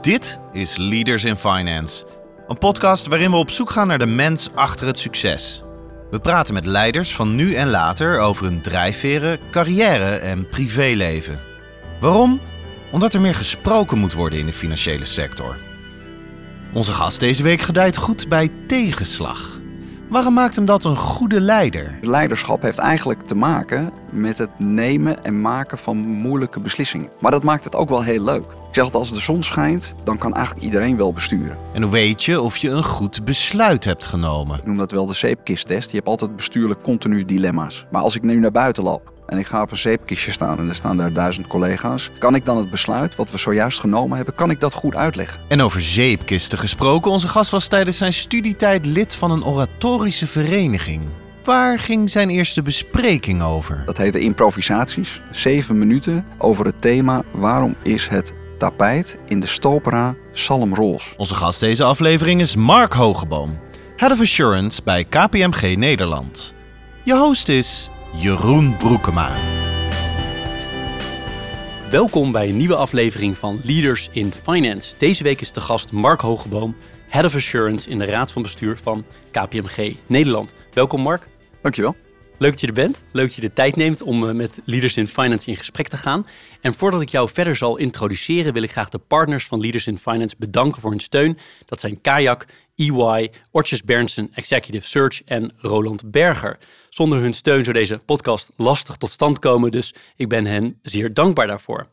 Dit is Leaders in Finance, een podcast waarin we op zoek gaan naar de mens achter het succes. We praten met leiders van nu en later over hun drijfveren, carrière en privéleven. Waarom? Omdat er meer gesproken moet worden in de financiële sector. Onze gast deze week gedijt goed bij tegenslag. Waarom maakt hem dat een goede leider? Leiderschap heeft eigenlijk te maken met het nemen en maken van moeilijke beslissingen. Maar dat maakt het ook wel heel leuk. Ik zeg altijd, als de zon schijnt, dan kan eigenlijk iedereen wel besturen. En hoe weet je of je een goed besluit hebt genomen? Ik noem dat wel de zeepkisttest. Je hebt altijd bestuurlijk continu dilemma's. Maar als ik nu naar buiten loop en ik ga op een zeepkistje staan en er staan daar duizend collega's, kan ik dan het besluit wat we zojuist genomen hebben, kan ik dat goed uitleggen? En over zeepkisten gesproken, onze gast was tijdens zijn studietijd lid van een oratorische vereniging. Waar ging zijn eerste bespreking over? Dat heette improvisaties. Zeven minuten over het thema waarom is het tapijt in de stopera salmroos. Onze gast deze aflevering is Mark Hogeboom, Head of Assurance bij KPMG Nederland. Je host is Jeroen Broekema. Welkom bij een nieuwe aflevering van Leaders in Finance. Deze week is de gast Mark Hogeboom, Head of Assurance in de Raad van Bestuur van KPMG Nederland. Welkom Mark. Dankjewel. Leuk dat je er bent. Leuk dat je de tijd neemt om eh, met Leaders in Finance in gesprek te gaan. En voordat ik jou verder zal introduceren, wil ik graag de partners van Leaders in Finance bedanken voor hun steun. Dat zijn Kayak, EY, Ortjes Berndsen, Executive Search en Roland Berger. Zonder hun steun zou deze podcast lastig tot stand komen, dus ik ben hen zeer dankbaar daarvoor.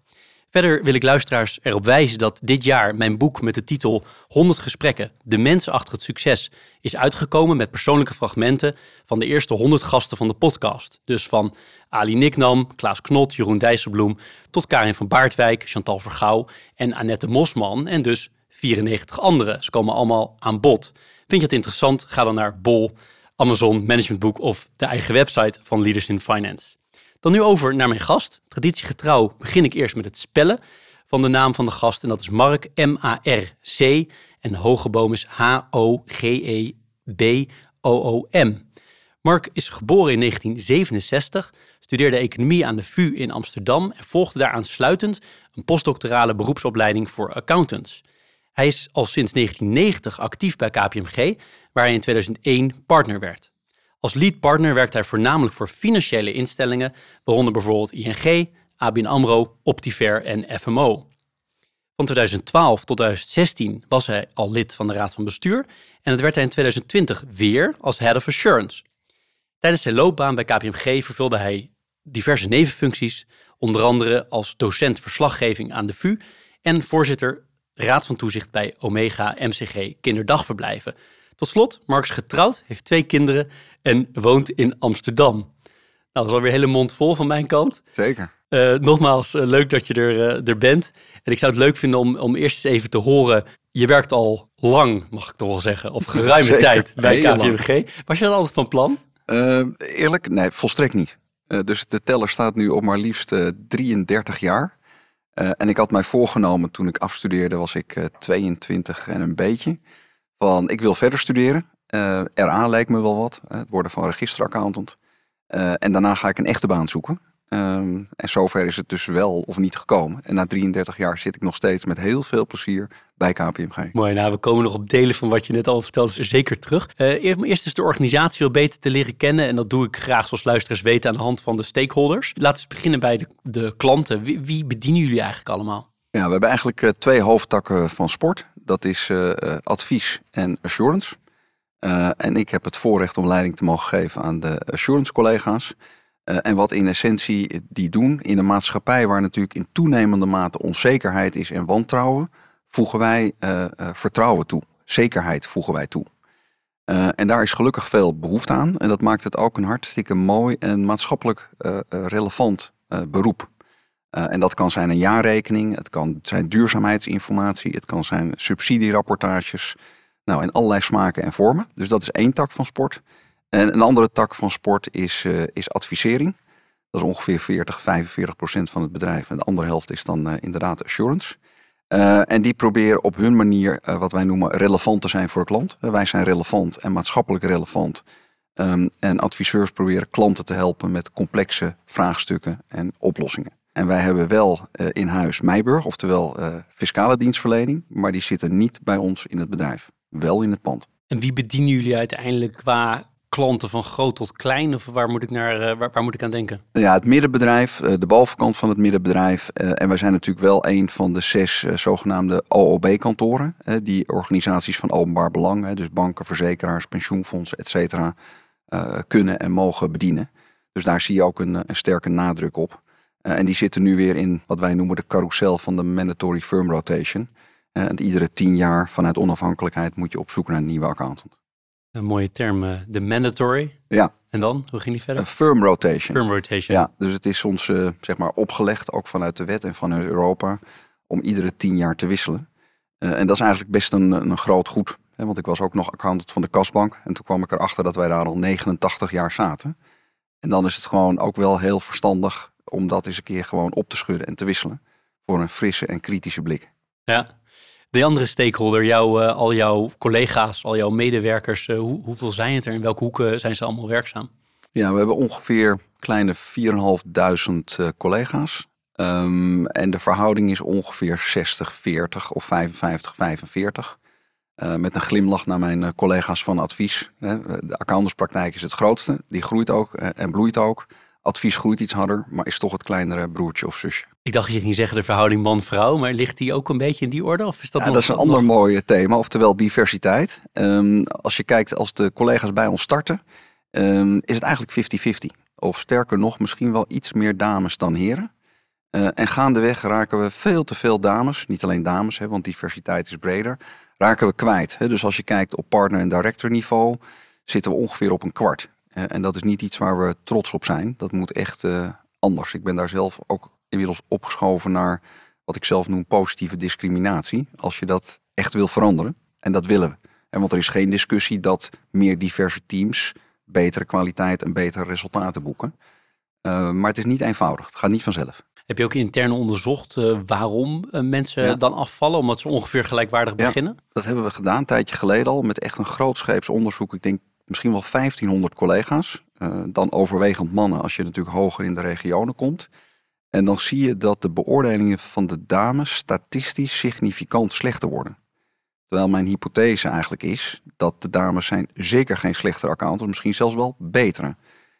Verder wil ik luisteraars erop wijzen dat dit jaar mijn boek met de titel 100 gesprekken, de mensen achter het succes, is uitgekomen met persoonlijke fragmenten van de eerste 100 gasten van de podcast. Dus van Ali Niknam, Klaas Knot, Jeroen Dijsselbloem, tot Karin van Baardwijk, Chantal Vergouw en Annette Mosman en dus 94 anderen. Ze komen allemaal aan bod. Vind je het interessant? Ga dan naar Bol, Amazon, Managementboek of de eigen website van Leaders in Finance. Dan nu over naar mijn gast. Traditiegetrouw begin ik eerst met het spellen van de naam van de gast. En dat is Mark, M-A-R-C. En Hogeboom is H-O-G-E-B-O-O-M. Mark is geboren in 1967, studeerde economie aan de VU in Amsterdam en volgde daar aansluitend een postdoctorale beroepsopleiding voor accountants. Hij is al sinds 1990 actief bij KPMG, waar hij in 2001 partner werd. Als lead partner werkt hij voornamelijk voor financiële instellingen, waaronder bijvoorbeeld ING, ABN AMRO, Optiver en FMO. Van 2012 tot 2016 was hij al lid van de Raad van Bestuur en het werd hij in 2020 weer als Head of Assurance. Tijdens zijn loopbaan bij KPMG vervulde hij diverse nevenfuncties, onder andere als docent verslaggeving aan de VU en voorzitter Raad van Toezicht bij Omega MCG Kinderdagverblijven. Tot slot, Mark is getrouwd, heeft twee kinderen en woont in Amsterdam. Nou, dat is alweer hele mond vol van mijn kant. Zeker. Uh, nogmaals, uh, leuk dat je er, uh, er bent. En ik zou het leuk vinden om, om eerst eens even te horen. Je werkt al lang, mag ik toch wel zeggen, of geruime tijd bij KPMG. Was je dat altijd van plan? eerlijk? Nee, volstrekt niet. dus de teller staat nu op maar liefst 33 jaar. En ik had mij voorgenomen toen ik afstudeerde, was ik 22 en een beetje. Van ik wil verder studeren. RA lijkt me wel wat, het worden van registeraccountant. en daarna ga ik een echte baan zoeken. Um, en zover is het dus wel of niet gekomen. En na 33 jaar zit ik nog steeds met heel veel plezier bij KPMG. Mooi, nou we komen nog op delen van wat je net al verteld, dus zeker terug. Uh, eerst is de organisatie wel beter te leren kennen. En dat doe ik graag zoals luisteraars weten aan de hand van de stakeholders. Laten we beginnen bij de, de klanten. Wie, wie, bedienen jullie eigenlijk allemaal? Ja, we hebben eigenlijk uh, twee hoofdtakken van sport. Dat is uh, advies en assurance. en ik heb het voorrecht om leiding te mogen geven aan de assurance collega's. Uh, en wat in essentie die doen in een maatschappij waar natuurlijk in toenemende mate onzekerheid is en wantrouwen, voegen wij uh, uh, vertrouwen toe. Zekerheid voegen wij toe. en daar is gelukkig veel behoefte aan. En dat maakt het ook een hartstikke mooi en maatschappelijk relevant beroep. en dat kan zijn een jaarrekening, het kan zijn duurzaamheidsinformatie, het kan zijn subsidierapportages. Nou, in allerlei smaken en vormen. Dus dat is één tak van sport. En een andere tak van sport is, is advisering. Dat is ongeveer 40, 45 procent van het bedrijf. En de andere helft is dan inderdaad assurance. Uh, en die proberen op hun manier wat wij noemen relevant te zijn voor het klant. wij zijn relevant en maatschappelijk relevant. Um, en adviseurs proberen klanten te helpen met complexe vraagstukken en oplossingen. En wij hebben wel in huis Meiburg, oftewel fiscale dienstverlening. Maar die zitten niet bij ons in het bedrijf. Wel in het pand. En wie bedienen jullie uiteindelijk qua klanten van groot tot klein? Of waar moet ik, naar, eh, waar, moet ik aan denken? Ja, het middenbedrijf, eh, de bovenkant van het middenbedrijf. Eh, en wij zijn natuurlijk wel een van de zes zogenaamde OOB-kantoren. Die organisaties van openbaar belang, dus banken, verzekeraars, pensioenfondsen, et cetera, kunnen en mogen bedienen. Dus daar zie je ook een, een sterke nadruk op. en die zitten nu weer in wat wij noemen de carousel van de mandatory firm rotation. en iedere tien jaar vanuit onafhankelijkheid moet je op zoek naar een nieuwe accountant. Een mooie term, eh, de mandatory. Ja. En dan, hoe ging die verder? firm rotation. Firm rotation. Ja, dus het is ons uh, zeg maar opgelegd, ook vanuit de wet en vanuit Europa, om iedere tien jaar te wisselen. Uh, en dat is eigenlijk best een, een groot goed. Hè, want ik was ook nog accountant van de kasbank. En toen kwam ik erachter dat wij daar al 89 jaar zaten. En dan is het gewoon ook wel heel verstandig om dat eens een keer gewoon op te schudden en te wisselen. Voor een frisse en kritische blik. Ja, de andere stakeholder, uh, al jouw collega's, al jouw medewerkers, uh, hoe, hoeveel zijn het er? In welke hoeken zijn ze allemaal werkzaam? Ja, we hebben ongeveer kleine 4.500 uh, collega's. Um, en de verhouding is ongeveer 60-40 of 55-45. Uh, met een glimlach naar mijn collega's van advies. De accountantspraktijk is het grootste. Die groeit ook en bloeit ook. Advies groeit iets harder, maar is toch het kleinere broertje of zusje. Ik dacht dat je ging zeggen de verhouding man-vrouw, maar ligt die ook een beetje in die orde? Of is dat, ja, dat is een ander mooi thema, oftewel diversiteit. Um, als je kijkt, als de collega's bij ons starten, um, is het eigenlijk 50-50. Of sterker nog, misschien wel iets meer dames dan heren. Uh, en gaandeweg raken we veel te veel dames, niet alleen dames, hè, want diversiteit is breder, raken we kwijt. Hè. Dus als je kijkt op partner- en director niveau, zitten we ongeveer op een kwart. Uh, en dat is niet iets waar we trots op zijn. Dat moet echt uh, anders. Ik ben daar zelf ook inmiddels opgeschoven naar wat ik zelf noem positieve discriminatie. Als je dat echt wil veranderen. En dat willen we. En want er is geen discussie dat meer diverse teams betere kwaliteit en betere resultaten boeken. Uh, maar het is niet eenvoudig. Het gaat niet vanzelf. Heb je ook intern onderzocht uh, waarom uh, mensen ja. dan afvallen? Omdat ze ongeveer gelijkwaardig beginnen? Dat hebben we gedaan een tijdje geleden al. Met echt een grootscheeps onderzoek. Ik denk misschien wel 1500 collega's. dan overwegend mannen als je natuurlijk hoger in de regionen komt. En dan zie je dat de beoordelingen van de dames statistisch significant slechter worden. Terwijl mijn hypothese eigenlijk is dat de dames zijn zeker geen slechtere accountants, misschien zelfs wel betere.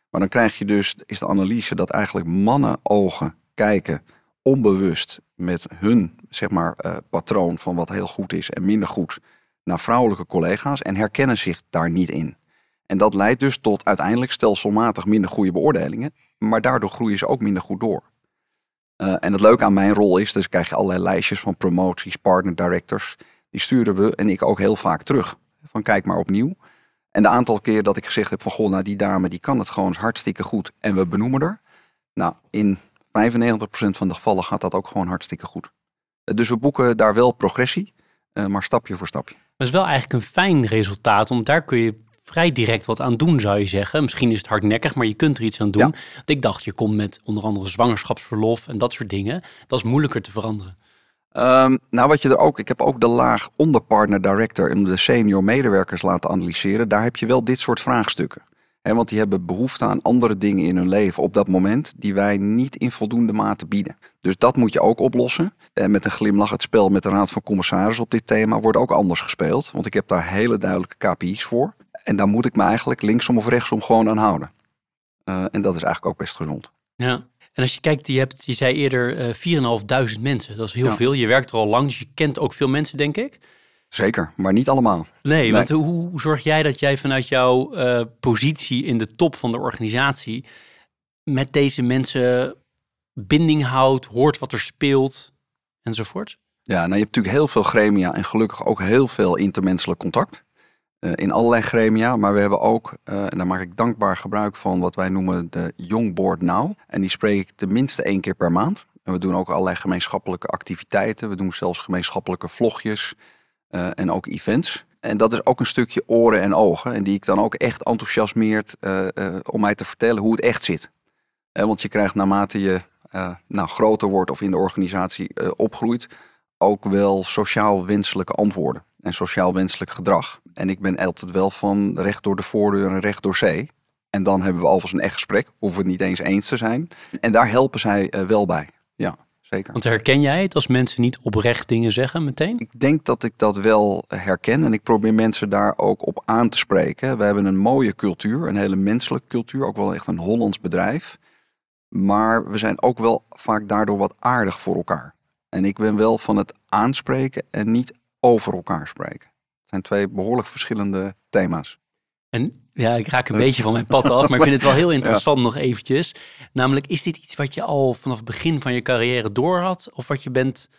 Maar dan krijg je dus, is de analyse dat eigenlijk mannen ogen kijken onbewust met hun zeg maar, uh, patroon van wat heel goed is en minder goed naar vrouwelijke collega's en herkennen zich daar niet in. En dat leidt dus tot uiteindelijk stelselmatig minder goede beoordelingen, maar daardoor groeien ze ook minder goed door. Uh, en het leuke aan mijn rol is, dus krijg je allerlei lijstjes van promoties, partner directors. Die sturen we en ik ook heel vaak terug. Van kijk maar opnieuw. En de aantal keer dat ik gezegd heb van goh, nou die dame die kan het gewoon hartstikke goed en we benoemen er. Nou, in 95% van de gevallen gaat dat ook gewoon hartstikke goed. Uh, dus we boeken daar wel progressie, uh, maar stapje voor stapje. Dat is wel eigenlijk een fijn resultaat, want daar kun je vrij direct wat aan doen, zou je zeggen. Misschien is het hardnekkig, maar je kunt er iets aan doen. Ja. Want ik dacht, je komt met onder andere zwangerschapsverlof en dat soort dingen. Dat is moeilijker te veranderen. Um, nou, wat je er ook, ik heb ook de laag onder partner director en de senior medewerkers laten analyseren. Daar heb je wel dit soort vraagstukken. He, want die hebben behoefte aan andere dingen in hun leven op dat moment die wij niet in voldoende mate bieden. Dus dat moet je ook oplossen. En met een glimlach het spel met de Raad van Commissaris op dit thema wordt ook anders gespeeld. Want ik heb daar hele duidelijke KPI's voor. En daar moet ik me eigenlijk linksom of rechtsom gewoon aan houden. Uh, en dat is eigenlijk ook best gezond. Ja. En als je kijkt, je, hebt, je zei eerder uh, 4.500 mensen. Dat is heel ja. veel. Je werkt er al lang, dus je kent ook veel mensen, denk ik. Zeker, maar niet allemaal. Nee, nee. want hoe, zorg jij dat jij vanuit jouw uh, positie in de top van de organisatie met deze mensen binding houdt, hoort wat er speelt enzovoort? Ja, nou, je hebt natuurlijk heel veel gremia en gelukkig ook heel veel intermenselijk contact. Uh, in allerlei gremia, maar we hebben ook, uh, en daar maak ik dankbaar gebruik van, wat wij noemen de Young Board Now. En die spreek ik tenminste één keer per maand. En we doen ook allerlei gemeenschappelijke activiteiten. We doen zelfs gemeenschappelijke vlogjes uh, en ook events. En dat is ook een stukje oren en ogen. En die ik dan ook echt enthousiasmeert om mij te vertellen hoe het echt zit. want je krijgt naarmate je nou, groter wordt of in de organisatie opgroeit, ook wel sociaal wenselijke antwoorden en sociaal wenselijk gedrag. En ik ben altijd wel van recht door de voordeur en recht door zee. En dan hebben we alvast een echt gesprek, hoeven we het niet eens eens te zijn. En daar helpen zij uh, wel bij. Ja, zeker. Want herken jij het als mensen niet oprecht dingen zeggen meteen? Ik denk dat ik dat wel herken en ik probeer mensen daar ook op aan te spreken. We hebben een mooie cultuur, een hele menselijke cultuur, ook wel echt een Hollands bedrijf. Maar we zijn ook wel vaak daardoor wat aardig voor elkaar. En ik ben wel van het aanspreken en niet over elkaar spreken. Het zijn twee behoorlijk verschillende thema's. En ja, ik raak een beetje van mijn pad af, maar ik vind het wel heel interessant nog eventjes. Namelijk, is dit iets wat je al vanaf het begin van je carrière door had? Of wat je bent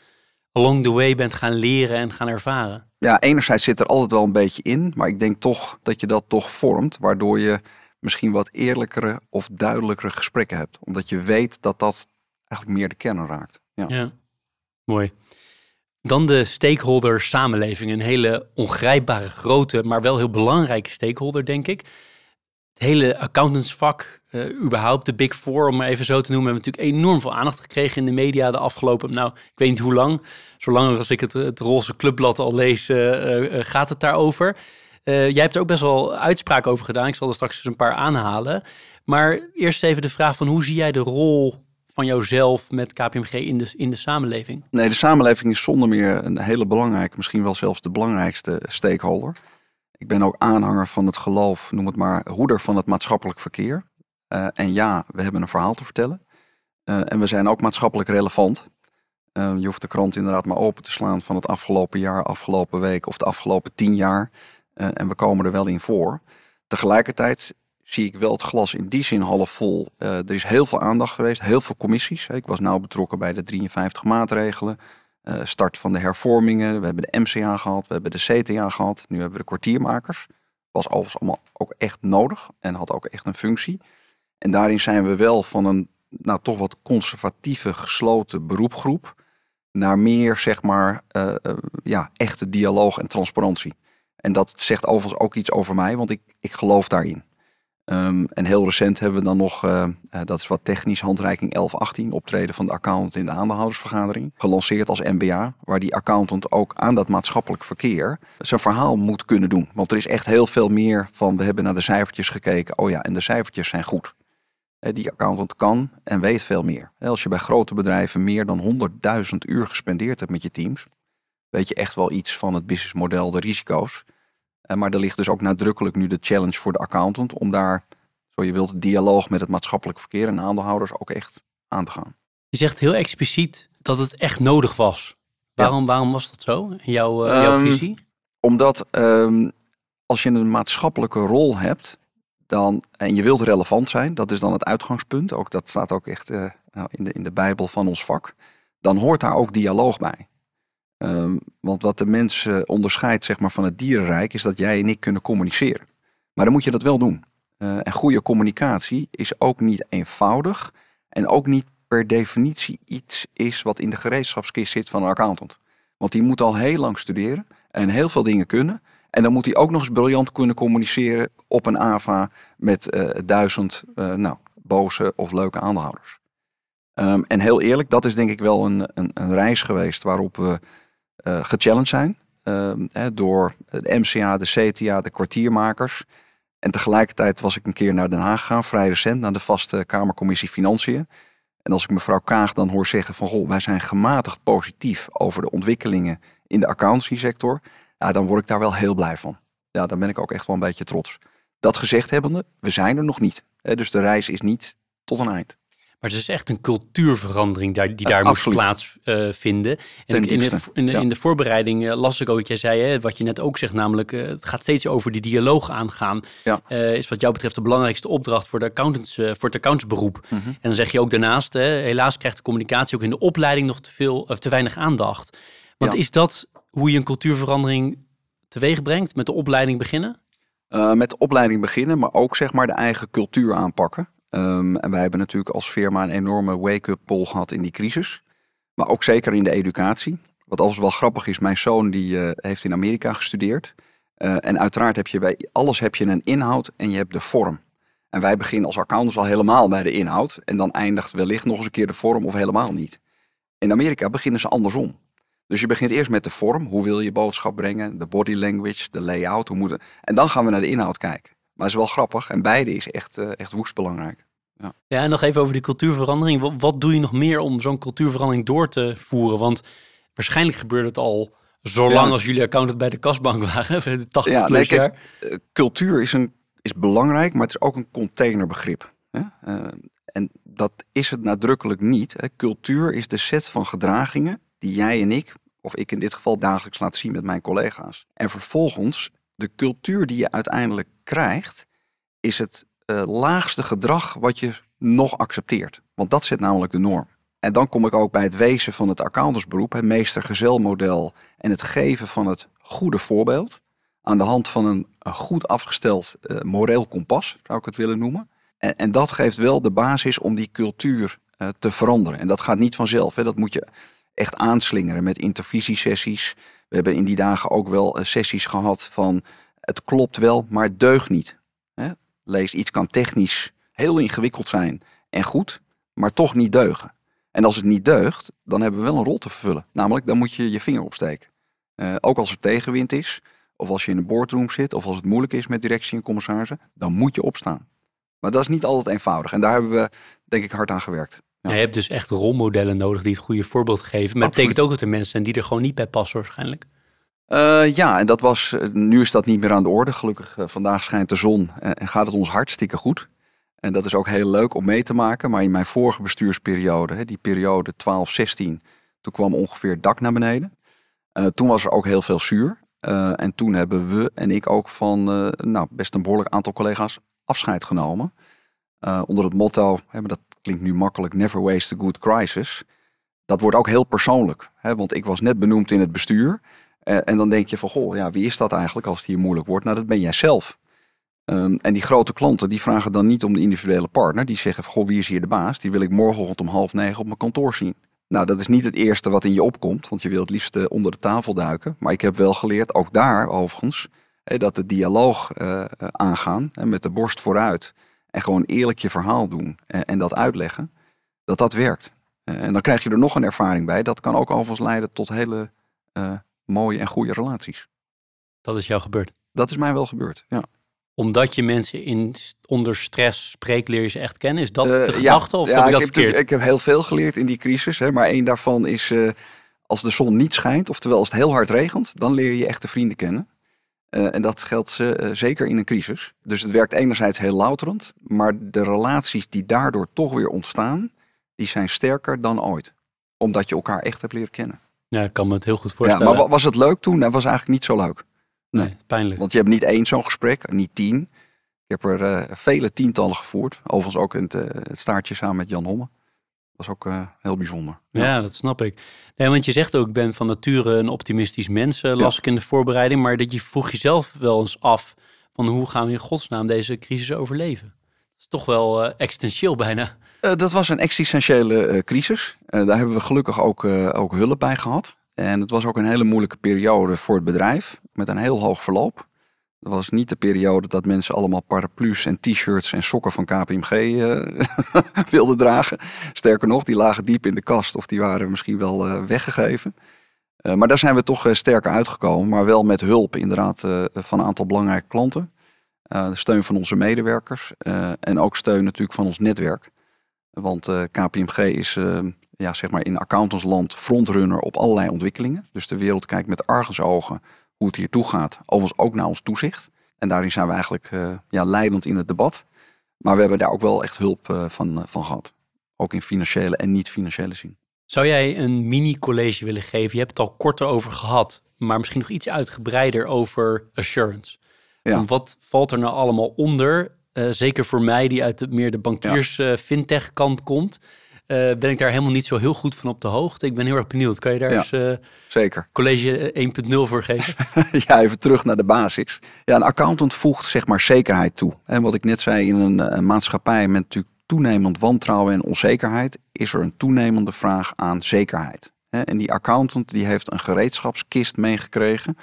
along the way bent gaan leren en gaan ervaren? Ja, enerzijds zit er altijd wel een beetje in, maar ik denk toch dat je dat toch vormt, waardoor je misschien wat eerlijkere of duidelijkere gesprekken hebt. Omdat je weet dat dat eigenlijk meer de kern raakt. Ja, ja. mooi. Dan de stakeholder samenleving. Een hele ongrijpbare, grote, maar wel heel belangrijke stakeholder, denk ik. Het hele accountantsvak, uh, überhaupt de Big Four, om maar even zo te noemen, hebben natuurlijk enorm veel aandacht gekregen in de media de afgelopen, nou, ik weet niet hoe lang. Zolang als ik het, het roze clubblad al lees, uh, uh, gaat het daarover. jij hebt er ook best wel uitspraak over gedaan. Ik zal er straks eens een paar aanhalen. Maar eerst even de vraag van hoe zie jij de rol van jouzelf met KPMG in de, in de samenleving? Nee, de samenleving is zonder meer een hele belangrijke, misschien wel zelfs de belangrijkste stakeholder. Ik ben ook aanhanger van het geloof, noem het maar, hoeder van het maatschappelijk verkeer. Uh, en ja, we hebben een verhaal te vertellen. Uh, en we zijn ook maatschappelijk relevant. Uh, je hoeft de krant inderdaad maar open te slaan van het afgelopen jaar, afgelopen week of de afgelopen tien jaar. en we komen er wel in voor. Tegelijkertijd zie ik wel het glas in die zin half vol. Uh, er is heel veel aandacht geweest, heel veel commissies. Ik was nauw betrokken bij de 53 maatregelen. Uh, start van de hervormingen. We hebben de MCA gehad, we hebben de CTA gehad. Nu hebben we de kwartiermakers. Was overigens allemaal ook echt nodig en had ook echt een functie. En daarin zijn we wel van een nou, toch wat conservatieve, gesloten beroepgroep naar meer, zeg maar, uh, ja, echte dialoog en transparantie. En dat zegt overigens ook iets over mij, want ik, ik geloof daarin. Um, en heel recent hebben we dan nog, uh, uh, dat is wat technisch, handreiking 1118, optreden van de accountant in de aandeelhoudersvergadering. Gelanceerd als MBA, waar die accountant ook aan dat maatschappelijk verkeer zijn verhaal moet kunnen doen. Want er is echt heel veel meer van, we hebben naar de cijfertjes gekeken, oh ja, en de cijfertjes zijn goed. Uh, die accountant kan en weet veel meer. Als je bij grote bedrijven meer dan 100.000 uur gespendeerd hebt met je teams, weet je echt wel iets van het businessmodel, de risico's. Eh, maar er ligt dus ook nadrukkelijk nu de challenge voor de accountant om daar, zo je wilt, dialoog met het maatschappelijk verkeer en aandeelhouders ook echt aan te gaan. Je zegt heel expliciet dat het echt nodig was. Waarom, waarom was dat zo in jouw, uh, jouw um, visie? Omdat um, als je een maatschappelijke rol hebt, dan, en je wilt relevant zijn, dat is dan het uitgangspunt. Ook, dat staat ook echt uh, in, de, in de Bijbel van ons vak. Dan hoort daar ook dialoog bij. Um, want wat de mens uh, onderscheidt zeg maar, van het dierenrijk is dat jij en ik kunnen communiceren. Maar dan moet je dat wel doen. Uh, en goede communicatie is ook niet eenvoudig en ook niet per definitie iets is wat in de gereedschapskist zit van een accountant. Want die moet al heel lang studeren en heel veel dingen kunnen. En dan moet hij ook nog eens briljant kunnen communiceren op een AVA met uh, duizend nou, boze of leuke aandeelhouders. Um, en heel eerlijk, dat is denk ik wel een, een, een reis geweest waarop we gechallenged zijn. Hè, door de MCA, de CTA, de kwartiermakers. En tegelijkertijd was ik een keer naar Den Haag gegaan, vrij recent, naar de vaste Kamercommissie Financiën. En als ik mevrouw Kaag dan hoor zeggen van, goh, wij zijn gematigd positief over de ontwikkelingen in de accountancy-sector, ja, dan word ik daar wel heel blij van. Ja, dan ben ik ook echt wel een beetje trots. Dat gezegd hebbende, we zijn er nog niet. Dus de reis is niet tot een eind. Maar het is echt een cultuurverandering die daar uh, moest plaatsvinden. Uh, en in de, in, ja. in de voorbereiding uh, las ik ook wat jij zei, hè, wat je net ook zegt, namelijk uh, het gaat steeds over die dialoog aangaan. Ja. is wat jou betreft de belangrijkste opdracht voor, de accountants, voor het accountantsberoep. Mm -hmm. En dan zeg je ook daarnaast, hè, helaas krijgt de communicatie ook in de opleiding nog te, veel, of te weinig aandacht. Want ja. is dat hoe je een cultuurverandering teweeg brengt, met de opleiding beginnen? met de opleiding beginnen, maar ook zeg maar de eigen cultuur aanpakken. Um, en wij hebben natuurlijk als firma een enorme wake-up poll gehad in die crisis. Maar ook zeker in de educatie. Wat overigens wel grappig is, mijn zoon die uh, heeft in Amerika gestudeerd. Uh, en uiteraard heb je bij alles heb je een inhoud en je hebt de vorm. En wij beginnen als accountants al helemaal bij de inhoud. En dan eindigt wellicht nog eens een keer de vorm of helemaal niet. In Amerika beginnen ze andersom. Dus je begint eerst met de vorm. Hoe wil je boodschap brengen? De body language, de layout. Hoe moet. En dan gaan we naar de inhoud kijken. Maar het is wel grappig. En beide is echt, uh, echt woest belangrijk. Ja. ja, en nog even over die cultuurverandering. Wat, wat doe je nog meer om zo'n cultuurverandering door te voeren? Want waarschijnlijk gebeurde het al zolang Ja. als jullie accountant bij de kasbank waren, 80 Ja, plus nee, jaar. kijk, eh, cultuur is, een, is belangrijk, maar het is ook een containerbegrip. Hè? Eh, en dat is het nadrukkelijk niet. Hè? Cultuur is de set van gedragingen die jij en ik, of ik in dit geval dagelijks laat zien met mijn collega's. En vervolgens, de cultuur die je uiteindelijk krijgt, is het eh, laagste gedrag wat je nog accepteert. Want dat zet namelijk de norm. En dan kom ik ook bij het wezen van het accountantsberoep, het meester-gezelmodel en het geven van het goede voorbeeld aan de hand van een, goed afgesteld eh, moreel kompas, zou ik het willen noemen. En, en dat geeft wel de basis om die cultuur eh, te veranderen. En dat gaat niet vanzelf. Hè. Dat moet je echt aanslingeren met intervisiesessies. We hebben in die dagen ook wel sessies gehad van het klopt wel, maar het deugt niet. Hè. Lees, iets kan technisch heel ingewikkeld zijn en goed, maar toch niet deugen. En als het niet deugt, dan hebben we wel een rol te vervullen. Namelijk, dan moet je je vinger opsteken. Eh, ook als er tegenwind is, of als je in een boardroom zit, of als het moeilijk is met directie en commissarissen, dan moet je opstaan. Maar dat is niet altijd eenvoudig. En daar hebben we, denk ik, hard aan gewerkt. Ja. Je hebt dus echt rolmodellen nodig die het goede voorbeeld geven. Maar het betekent ook dat er mensen zijn die er gewoon niet bij passen waarschijnlijk. Eh, ja, en dat was, eh, nu is dat niet meer aan de orde. Gelukkig, eh, vandaag schijnt de zon en gaat het ons hartstikke goed. En dat is ook heel leuk om mee te maken. Maar in mijn vorige bestuursperiode, hè, die periode 12-16, toen kwam ongeveer het dak naar beneden. Toen was er ook heel veel zuur. En toen hebben we en ik ook van nou, best een behoorlijk aantal collega's afscheid genomen. Onder het motto, hè, maar dat klinkt nu makkelijk, never waste a good crisis. Dat wordt ook heel persoonlijk. Hè, want ik was net benoemd in het bestuur. En dan denk je van, goh, ja, wie is dat eigenlijk als het hier moeilijk wordt? Nou, dat ben jij zelf. Ehm, en die grote klanten, die vragen dan niet om de individuele partner. Die zeggen, van, goh, wie is hier de baas? Die wil ik morgenochtend om half negen op mijn kantoor zien. Nou, dat is niet het eerste wat in je opkomt, want je wil het liefst eh, onder de tafel duiken. Maar ik heb wel geleerd, ook daar overigens, dat de dialoog eh, eh, aangaan, hè, met de borst vooruit. En gewoon eerlijk je verhaal doen en, dat uitleggen, dat dat werkt. En dan krijg je er nog een ervaring bij. Dat kan ook overigens leiden tot hele mooie en goede relaties. Dat is jou gebeurd. Dat is mij wel gebeurd, ja. Omdat je mensen in, onder stress spreekt, leer je ze echt kennen. Is dat de ja, gedachte of ja, heb ik dat heb, verkeerd? Ik heb heel veel geleerd in die crisis. Hè, maar één daarvan is eh, als de zon niet schijnt, oftewel als het heel hard regent, dan leer je echte vrienden kennen. Eh, en dat geldt zeker in een crisis. Dus het werkt enerzijds heel louterend, maar de relaties die daardoor toch weer ontstaan, die zijn sterker dan ooit. Omdat je elkaar echt hebt leren kennen. Ja, ik kan me het heel goed Ja, voorstellen. maar wa- was het leuk toen? Dat was eigenlijk niet zo leuk. nee, pijnlijk. Want je hebt niet één zo'n gesprek, niet tien. Ik heb er eh, vele tientallen gevoerd. Overigens ook in het, eh, het staartje samen met Jan Homme. Dat was ook eh, heel bijzonder. Ja. dat snap ik. Nee, want je zegt ook, ik ben van nature een optimistisch mens, las ik in de voorbereiding. Maar dat je vroeg jezelf wel eens af van hoe gaan we in godsnaam deze crisis overleven? Dat is toch wel existentieel bijna. Eh, dat was een existentiële eh, crisis. Eh, daar hebben we gelukkig ook, ook hulp bij gehad. En het was ook een hele moeilijke periode voor het bedrijf. Met een heel hoog verloop. Dat was niet de periode dat mensen allemaal paraplu's en t-shirts en sokken van KPMG wilden dragen. Sterker nog, die lagen diep in de kast of die waren misschien wel weggegeven. Maar daar zijn we toch sterker uitgekomen. Maar wel met hulp inderdaad van een aantal belangrijke klanten. Steun van onze medewerkers. en ook steun natuurlijk van ons netwerk. Want eh, KPMG is eh, ja, zeg maar in accountantsland frontrunner op allerlei ontwikkelingen. Dus de wereld kijkt met argusogen hoe het hier toe gaat. Overigens ook naar ons toezicht. En daarin zijn we eigenlijk eh, ja, leidend in het debat. Maar we hebben daar ook wel echt hulp van, van gehad. Ook in financiële en niet-financiële zin. Zou jij een mini-college willen geven? Je hebt het al korter over gehad, maar misschien nog iets uitgebreider over assurance. Ja. Want wat valt er nou allemaal onder? Eh, zeker voor mij, die uit de, meer de bankiers-fintech-kant komt, eh, ben ik daar helemaal niet zo heel goed van op de hoogte. Ik ben heel erg benieuwd. Kan je daar Ja. eens eh, Zeker. college 1.0 voor geven? ja, even terug naar de basis. Ja, een accountant voegt zeg maar zekerheid toe. En wat ik net zei, in een, eh, maatschappij met natuurlijk toenemend wantrouwen en onzekerheid, is er een toenemende vraag aan zekerheid. En die accountant die heeft een gereedschapskist meegekregen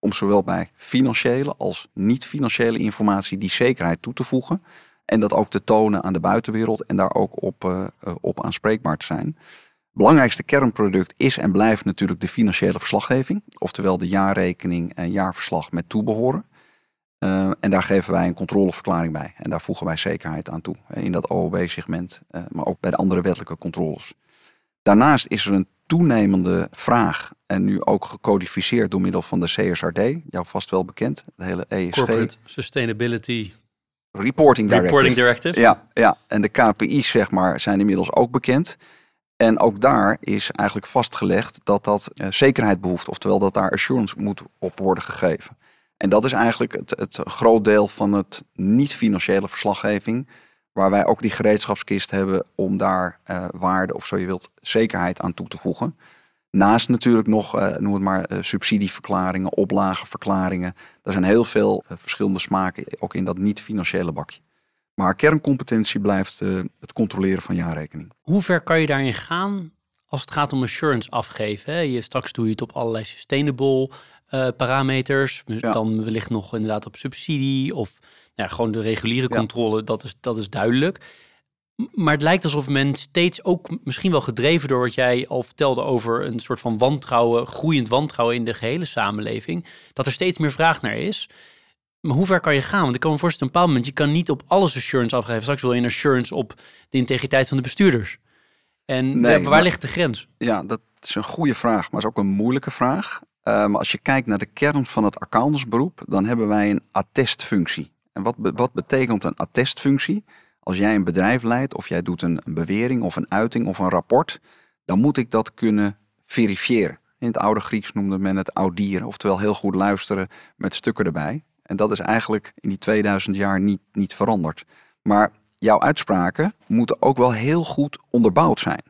om zowel bij financiële als niet-financiële informatie die zekerheid toe te voegen. En dat ook te tonen aan de buitenwereld en daar ook op, eh, op aanspreekbaar te zijn. Belangrijkste kernproduct is en blijft natuurlijk de financiële verslaggeving. Oftewel de jaarrekening en jaarverslag met toebehoren. Uh, en daar geven wij een controleverklaring bij. En daar voegen wij zekerheid aan toe. In dat OOB-segment, uh, maar ook bij de andere wettelijke controles. Daarnaast is er een toenemende vraag. En nu ook gecodificeerd door middel van de CSRD. Jou vast wel bekend. De hele ESG. Corporate Sustainability Reporting Directive. Reporting Directive. Ja, ja, en de KPI's zeg maar, zijn inmiddels ook bekend. En ook daar is eigenlijk vastgelegd dat dat uh, zekerheid behoeft. Oftewel dat daar assurance moet op worden gegeven. En dat is eigenlijk het, het groot deel van het niet-financiële verslaggeving. Waar wij ook die gereedschapskist hebben om daar uh, waarde of zo je wilt zekerheid aan toe te voegen. Naast natuurlijk nog, uh, noem het maar, uh, subsidieverklaringen, oplagenverklaringen. Er zijn heel veel verschillende smaken, ook in dat niet-financiële bakje. Maar kerncompetentie blijft het controleren van jaarrekening. Hoe ver kan je daarin gaan als het gaat om assurance afgeven? Hè? Je, straks doe je het op allerlei sustainable uh, parameters. Ja. Dan wellicht nog inderdaad op subsidie of ja, gewoon de reguliere controle, ja. dat, is, dat is duidelijk. Maar het lijkt alsof men steeds ook misschien wel gedreven door wat jij al vertelde over een soort van wantrouwen, groeiend wantrouwen in de gehele samenleving, dat er steeds meer vraag naar is. Maar hoe ver kan je gaan? Want ik kan me voorstellen, op een bepaald moment, je kan niet op alles assurance afgeven. Straks wil je een assurance op de integriteit van de bestuurders. En nee, waar maar, ligt de grens? Ja, dat is een goede vraag, maar is ook een moeilijke vraag. Uh, maar als je kijkt naar de kern van het accountantsberoep, dan hebben wij een attestfunctie. Wat, wat betekent een attestfunctie? Als jij een bedrijf leidt of jij doet een, bewering of een uiting of een rapport, dan moet ik dat kunnen verifiëren. In het oude Grieks noemde men het audieren, oftewel heel goed luisteren met stukken erbij. En dat is eigenlijk in die 2000 jaar niet, niet veranderd. Maar jouw uitspraken moeten ook wel heel goed onderbouwd zijn.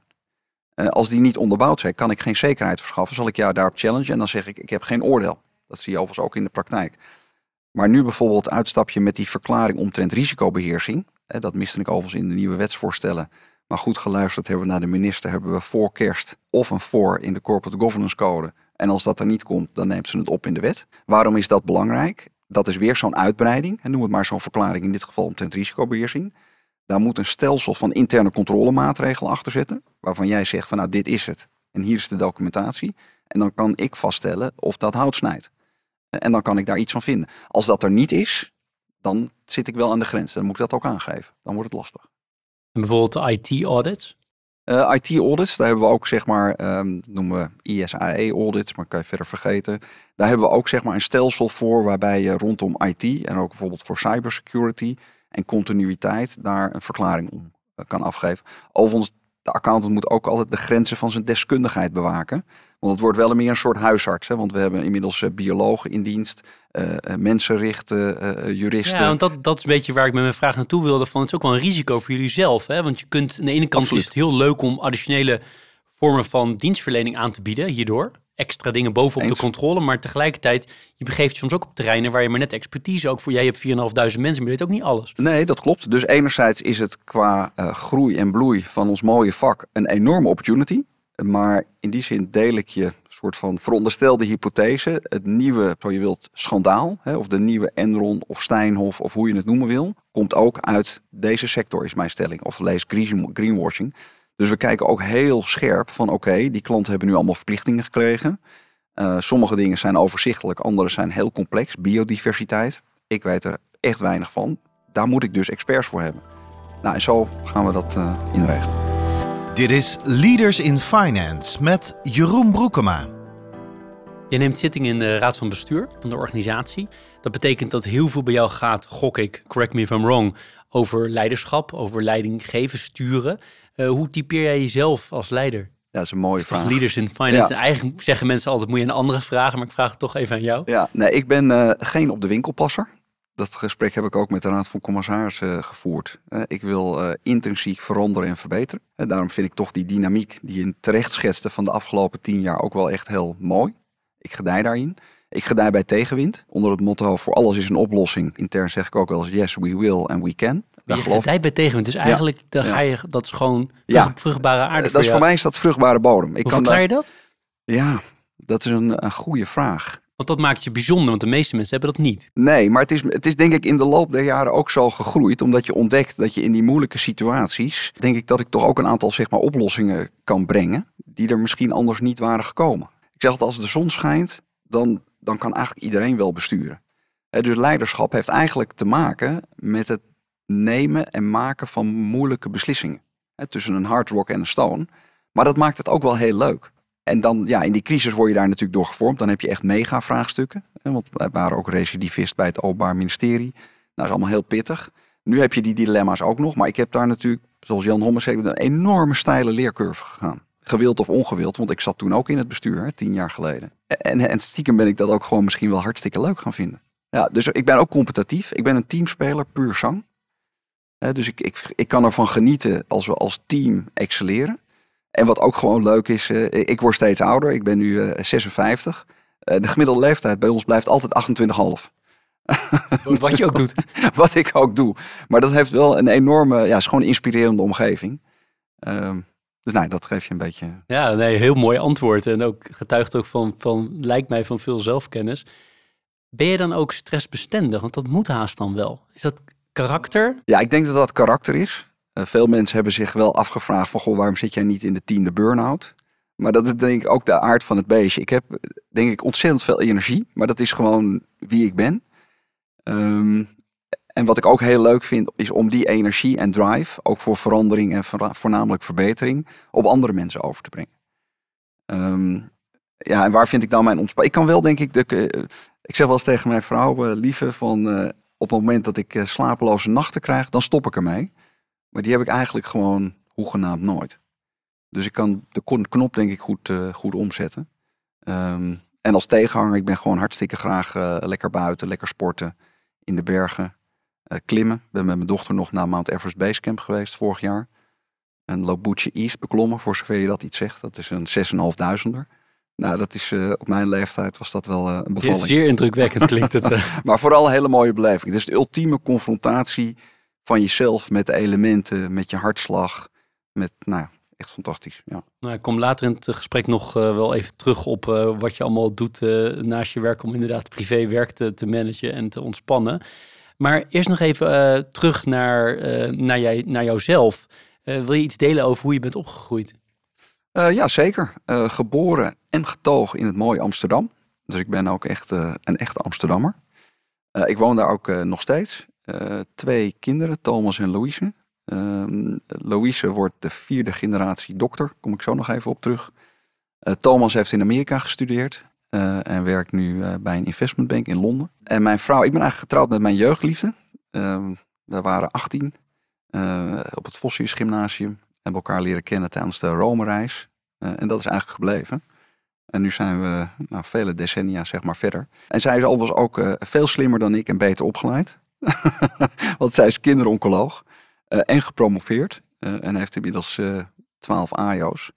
Uh, als die niet onderbouwd zijn, kan ik geen zekerheid verschaffen. Zal ik jou daarop challenge en dan zeg ik, ik heb geen oordeel. Dat zie je overigens ook in de praktijk. Maar nu bijvoorbeeld uitstapje met die verklaring omtrent risicobeheersing. Dat miste ik overigens in de nieuwe wetsvoorstellen. Maar goed geluisterd hebben we naar de minister, hebben we voor kerst of een voor in de Corporate Governance Code. En als dat er niet komt, dan neemt ze het op in de wet. Waarom is dat belangrijk? Dat is weer zo'n uitbreiding. En noem het maar zo'n verklaring in dit geval omtrent risicobeheersing. Daar moet een stelsel van interne controlemaatregelen achter zitten. Waarvan jij zegt van nou dit is het. En hier is de documentatie. En dan kan ik vaststellen of dat hout snijdt. En dan kan ik daar iets van vinden. Als dat er niet is, dan zit ik wel aan de grens. Dan moet ik dat ook aangeven. Dan wordt het lastig. En bijvoorbeeld de IT-audits? Uh, IT-audits, daar hebben we ook zeg maar, um, noemen we ISAE-audits, maar kan je verder vergeten. Daar hebben we ook zeg maar een stelsel voor waarbij je rondom IT en ook bijvoorbeeld voor cybersecurity en continuïteit daar een verklaring om kan afgeven. Overigens, de accountant moet ook altijd de grenzen van zijn deskundigheid bewaken. Want het wordt wel meer een soort huisarts. Hè? Want we hebben inmiddels uh, biologen in dienst, uh, mensenrechten, uh, juristen. Ja, want dat, dat is een beetje waar ik met mijn vraag naartoe wilde. Van, het is ook wel een risico voor jullie zelf. Hè? Want je kunt, aan de ene kant Absoluut. is het heel leuk om additionele vormen van dienstverlening aan te bieden hierdoor. Extra dingen bovenop Eens. de controle. Maar tegelijkertijd, je begeeft je soms ook op terreinen waar je maar net expertise ook voor. Jij hebt 4.500 mensen, maar je weet ook niet alles. Nee, dat klopt. Dus enerzijds is het qua groei en bloei van ons mooie vak een enorme opportunity. Maar in die zin deel ik je soort van veronderstelde hypothese. Het nieuwe, zo je wilt, schandaal. Hè, of de nieuwe Enron of Steinhoff of hoe je het noemen wil. Komt ook uit deze sector is mijn stelling. Of lees greenwashing. Dus we kijken ook heel scherp van oké, die klanten hebben nu allemaal verplichtingen gekregen. Uh, sommige dingen zijn overzichtelijk, andere zijn heel complex. Biodiversiteit, ik weet er echt weinig van. Daar moet ik dus experts voor hebben. Nou, en zo gaan we dat uh, inregelen. Dit is Leaders in Finance met Jeroen Broekema. Je neemt zitting in de raad van bestuur van de organisatie. Dat betekent dat heel veel bij jou gaat, gok ik, correct me if I'm wrong, over leiderschap, over leiding geven, sturen. Uh, hoe typeer jij jezelf als leider? Ja, dat is een mooie vraag. Leaders in Finance. Ja. Eigenlijk zeggen mensen altijd, moet je een andere vragen, maar ik vraag het toch even aan jou. Ja, nee, ik ben uh, geen op de winkelpasser dat gesprek heb ik ook met de Raad van Commissarissen gevoerd. ik wil uh, intrinsiek veranderen en verbeteren. En daarom vind ik toch die dynamiek die je terecht schetste van de afgelopen tien jaar ook wel echt heel mooi. Ik gedij daarin. Ik gedij bij tegenwind. Onder het motto voor alles is een oplossing. Intern zeg ik ook wel eens yes we will and we can. je gedijt bij tegenwind. Dus eigenlijk ja. dan ga je, dat is gewoon ja. vruchtbare aarde Dat is voor mij is dat vruchtbare bodem. Ik Hoe kan verklaar je dat? Ja, dat is een, een goede vraag. Want dat maakt je bijzonder, want de meeste mensen hebben dat niet. Nee, maar het is, het is denk ik in de loop der jaren ook zo gegroeid. Omdat je ontdekt dat je in die moeilijke situaties, denk ik dat ik toch ook een aantal zeg maar, oplossingen kan brengen. Die er misschien anders niet waren gekomen. Ik zeg altijd, als de zon schijnt, dan, dan kan eigenlijk iedereen wel besturen. dus leiderschap heeft eigenlijk te maken met het nemen en maken van moeilijke beslissingen. tussen een hard rock en een stone. Maar dat maakt het ook wel heel leuk. En dan, ja, in die crisis word je daar natuurlijk door gevormd. Dan heb je echt mega vraagstukken. Want wij waren ook recidivist bij het Openbaar Ministerie. Nou, dat is allemaal heel pittig. Nu heb je die dilemma's ook nog. Maar ik heb daar natuurlijk, zoals Jan Hommers zei, een enorme steile leercurve gegaan. Gewild of ongewild, want ik zat toen ook in het bestuur, tien jaar geleden. En, en stiekem ben ik dat ook gewoon misschien wel hartstikke leuk gaan vinden. Ja, dus ik ben ook competitief. Ik ben een teamspeler, puur zang. dus ik, ik, ik kan ervan genieten als we als team excelleren. En wat ook gewoon leuk is, uh, ik word steeds ouder. Ik ben nu uh, 56. Uh, de gemiddelde leeftijd bij ons blijft altijd 28,5. Wat je ook doet. wat ik ook doe. Maar dat heeft wel een enorme, ja, is gewoon een inspirerende omgeving. Um, dus nou, dat geeft je een beetje. Ja, nee, heel mooi antwoord. En ook getuigt ook van, van, lijkt mij, van veel zelfkennis. Ben je dan ook stressbestendig? Want dat moet haast dan wel. Is dat karakter? Ja, ik denk dat dat karakter is. Uh, veel mensen hebben zich wel afgevraagd van, goh, waarom zit jij niet in de tiende burn-out? Maar dat is denk ik ook de aard van het beestje. Ik heb denk ik ontzettend veel energie, maar dat is gewoon wie ik ben. Um, en wat ik ook heel leuk vind, is om die energie en drive, ook voor verandering en voornamelijk verbetering, op andere mensen over te brengen. Um, ja, en waar vind ik dan mijn ontspanning? Ik kan wel, denk ik, de, ik zeg wel eens tegen mijn vrouw, lieve, van op het moment dat ik slapeloze nachten krijg, dan stop ik ermee. Maar die heb ik eigenlijk gewoon hoegenaamd nooit. Dus ik kan de knop, denk ik, goed, goed omzetten. Um, en als tegenhanger, ik ben gewoon hartstikke graag lekker buiten, lekker sporten, in de bergen. Eh, klimmen. Ik ben met mijn dochter nog naar Mount Everest Base Camp geweest vorig jaar. En Lobuche East beklommen, voor zover je dat iets zegt. Dat is een 6.500er. Nou, dat is uh, op mijn leeftijd was dat wel uh, een bevalling. zeer indrukwekkend klinkt het. maar vooral een hele mooie beleving. Het is de ultieme confrontatie van jezelf met de elementen, met je hartslag. Met, nou, echt fantastisch. Ja. Nou, ik kom later in het gesprek nog uh, wel even terug op wat je allemaal doet naast je werk om inderdaad privé werk te, te managen en te ontspannen. Maar eerst nog even terug naar, naar, jij, naar jouzelf. Wil je iets delen over hoe je bent opgegroeid? ja, zeker. geboren en getogen in het mooie Amsterdam. Dus ik ben ook echt een echte Amsterdammer. ik woon daar ook nog steeds. Twee kinderen, Thomas en Louise. Ehm, Louise wordt de vierde generatie dokter. Kom ik zo nog even op terug. Thomas heeft in Amerika gestudeerd. Uh, en werkt nu bij een investmentbank in Londen. En mijn vrouw, ik ben eigenlijk getrouwd met mijn jeugdliefde. Uh, we waren 18 uh, op het Vossius Gymnasium. Hebben elkaar leren kennen tijdens de Rome-reis. en dat is eigenlijk gebleven. En nu zijn we nou, vele decennia zeg maar verder. En zij is alvast ook veel slimmer dan ik en beter opgeleid. Want zij is kinderoncoloog en gepromoveerd. en heeft inmiddels 12 AIO's.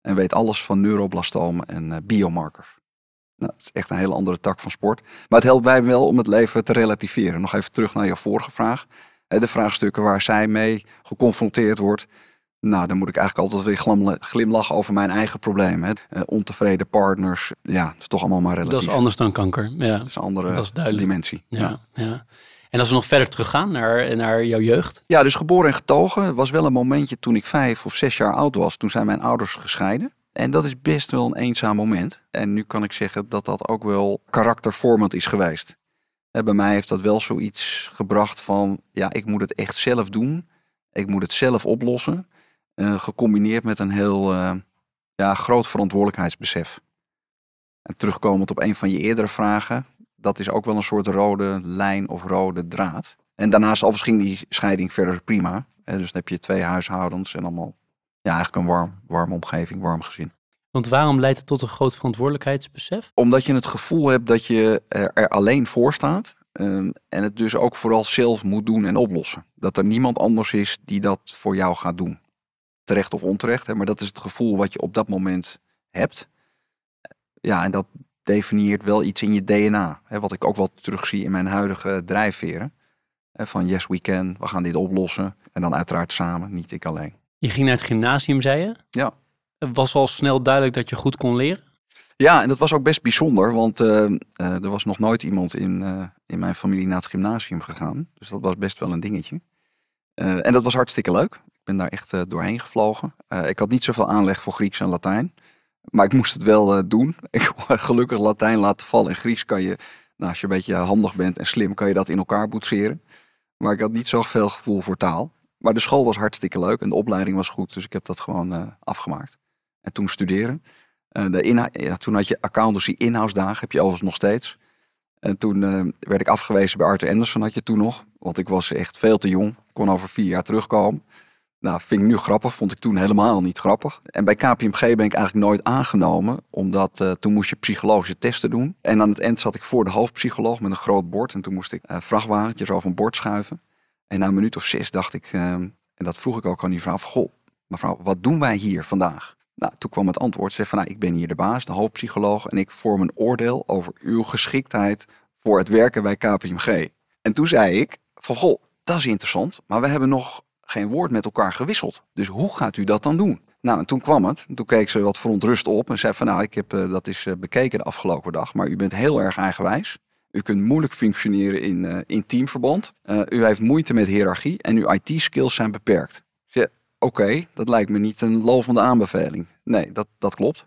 En weet alles van neuroblastomen en biomarkers. Nou, dat is echt een hele andere tak van sport. Maar het helpt mij wel om het leven te relativeren. Nog even terug naar je vorige vraag. De vraagstukken waar zij mee geconfronteerd wordt. Nou, dan moet ik eigenlijk altijd weer glimlachen over mijn eigen problemen. Eh, ontevreden partners. Ja, dat is toch allemaal maar relatief. Dat is anders dan kanker. Ja, dat is een andere dimensie. Ja, ja. En als we nog verder teruggaan naar, naar jouw jeugd? Ja, dus geboren en getogen. Was wel een momentje toen ik vijf of zes jaar oud was. Toen zijn mijn ouders gescheiden. En dat is best wel een eenzaam moment. En nu kan ik zeggen dat dat ook wel karaktervormend is geweest. bij mij heeft dat wel zoiets gebracht van, ja, ik moet het echt zelf doen. Ik moet het zelf oplossen. Uh, gecombineerd met een heel uh, ja, groot verantwoordelijkheidsbesef. En terugkomend op een van je eerdere vragen, dat is ook wel een soort rode lijn of rode draad. En daarnaast al ging die scheiding verder prima. dus dan heb je twee huishoudens en allemaal ja, eigenlijk een warm, warme omgeving, warm gezin. Want waarom leidt het tot een groot verantwoordelijkheidsbesef? Omdat je het gevoel hebt dat je er alleen voor staat. Um, en het dus ook vooral zelf moet doen en oplossen. Dat er niemand anders is die dat voor jou gaat doen. Terecht of onterecht, hè, maar dat is het gevoel wat je op dat moment hebt. Ja, en dat definieert wel iets in je DNA. Hè, wat ik ook wel terugzie in mijn huidige drijfveren. Hè, van yes, we can, we gaan dit oplossen. En dan uiteraard samen, niet ik alleen. Je ging naar het gymnasium, zei je? Ja. Was al snel duidelijk dat je goed kon leren? Ja, en dat was ook best bijzonder, want uh, uh, er was nog nooit iemand in, uh, in mijn familie naar het gymnasium gegaan. Dus dat was best wel een dingetje. en dat was hartstikke leuk. Ik ben daar echt doorheen gevlogen. ik had niet zoveel aanleg voor Grieks en Latijn. Maar ik moest het wel doen. Ik gelukkig Latijn laten vallen. In Grieks kan je Nou, als je een beetje handig bent en slim, kan je dat in elkaar boetseren. Maar ik had niet zoveel gevoel voor taal. Maar de school was hartstikke leuk en de opleiding was goed. Dus ik heb dat gewoon uh, afgemaakt. En toen studeren. De ja, toen had je accountancy in-house dagen, heb je overigens nog steeds. En toen werd ik afgewezen bij Arthur Anderson, had je toen nog. Want ik was echt veel te jong. Kon over vier jaar terugkomen. Nou, vind ik nu grappig. Vond ik toen helemaal niet grappig. En bij KPMG ben ik eigenlijk nooit aangenomen. Omdat uh, toen moest je psychologische testen doen. En aan het eind zat ik voor de hoofdpsycholoog met een groot bord. En toen moest ik uh, vrachtwagentjes over een bord schuiven. En na een minuut of zes dacht ik, uh, en dat vroeg ik ook aan die vrouw. Goh, mevrouw, wat doen wij hier vandaag? Nou, toen kwam het antwoord. Ze zei van, nou, ik ben hier de baas, de hoofdpsycholoog. En ik vorm een oordeel over uw geschiktheid voor het werken bij KPMG. En toen zei ik van, goh, dat is interessant. Maar we hebben nog geen woord met elkaar gewisseld. Dus hoe gaat u dat dan doen? Nou, en toen kwam het. Toen keek ze wat verontrust op en zei van nou, ik heb uh, dat is uh, bekeken de afgelopen dag, maar u bent heel erg eigenwijs. U kunt moeilijk functioneren in, uh, in teamverband. u heeft moeite met hiërarchie en uw IT-skills zijn beperkt. Oké, okay, dat lijkt me niet een lovende aanbeveling. Nee, dat, dat klopt.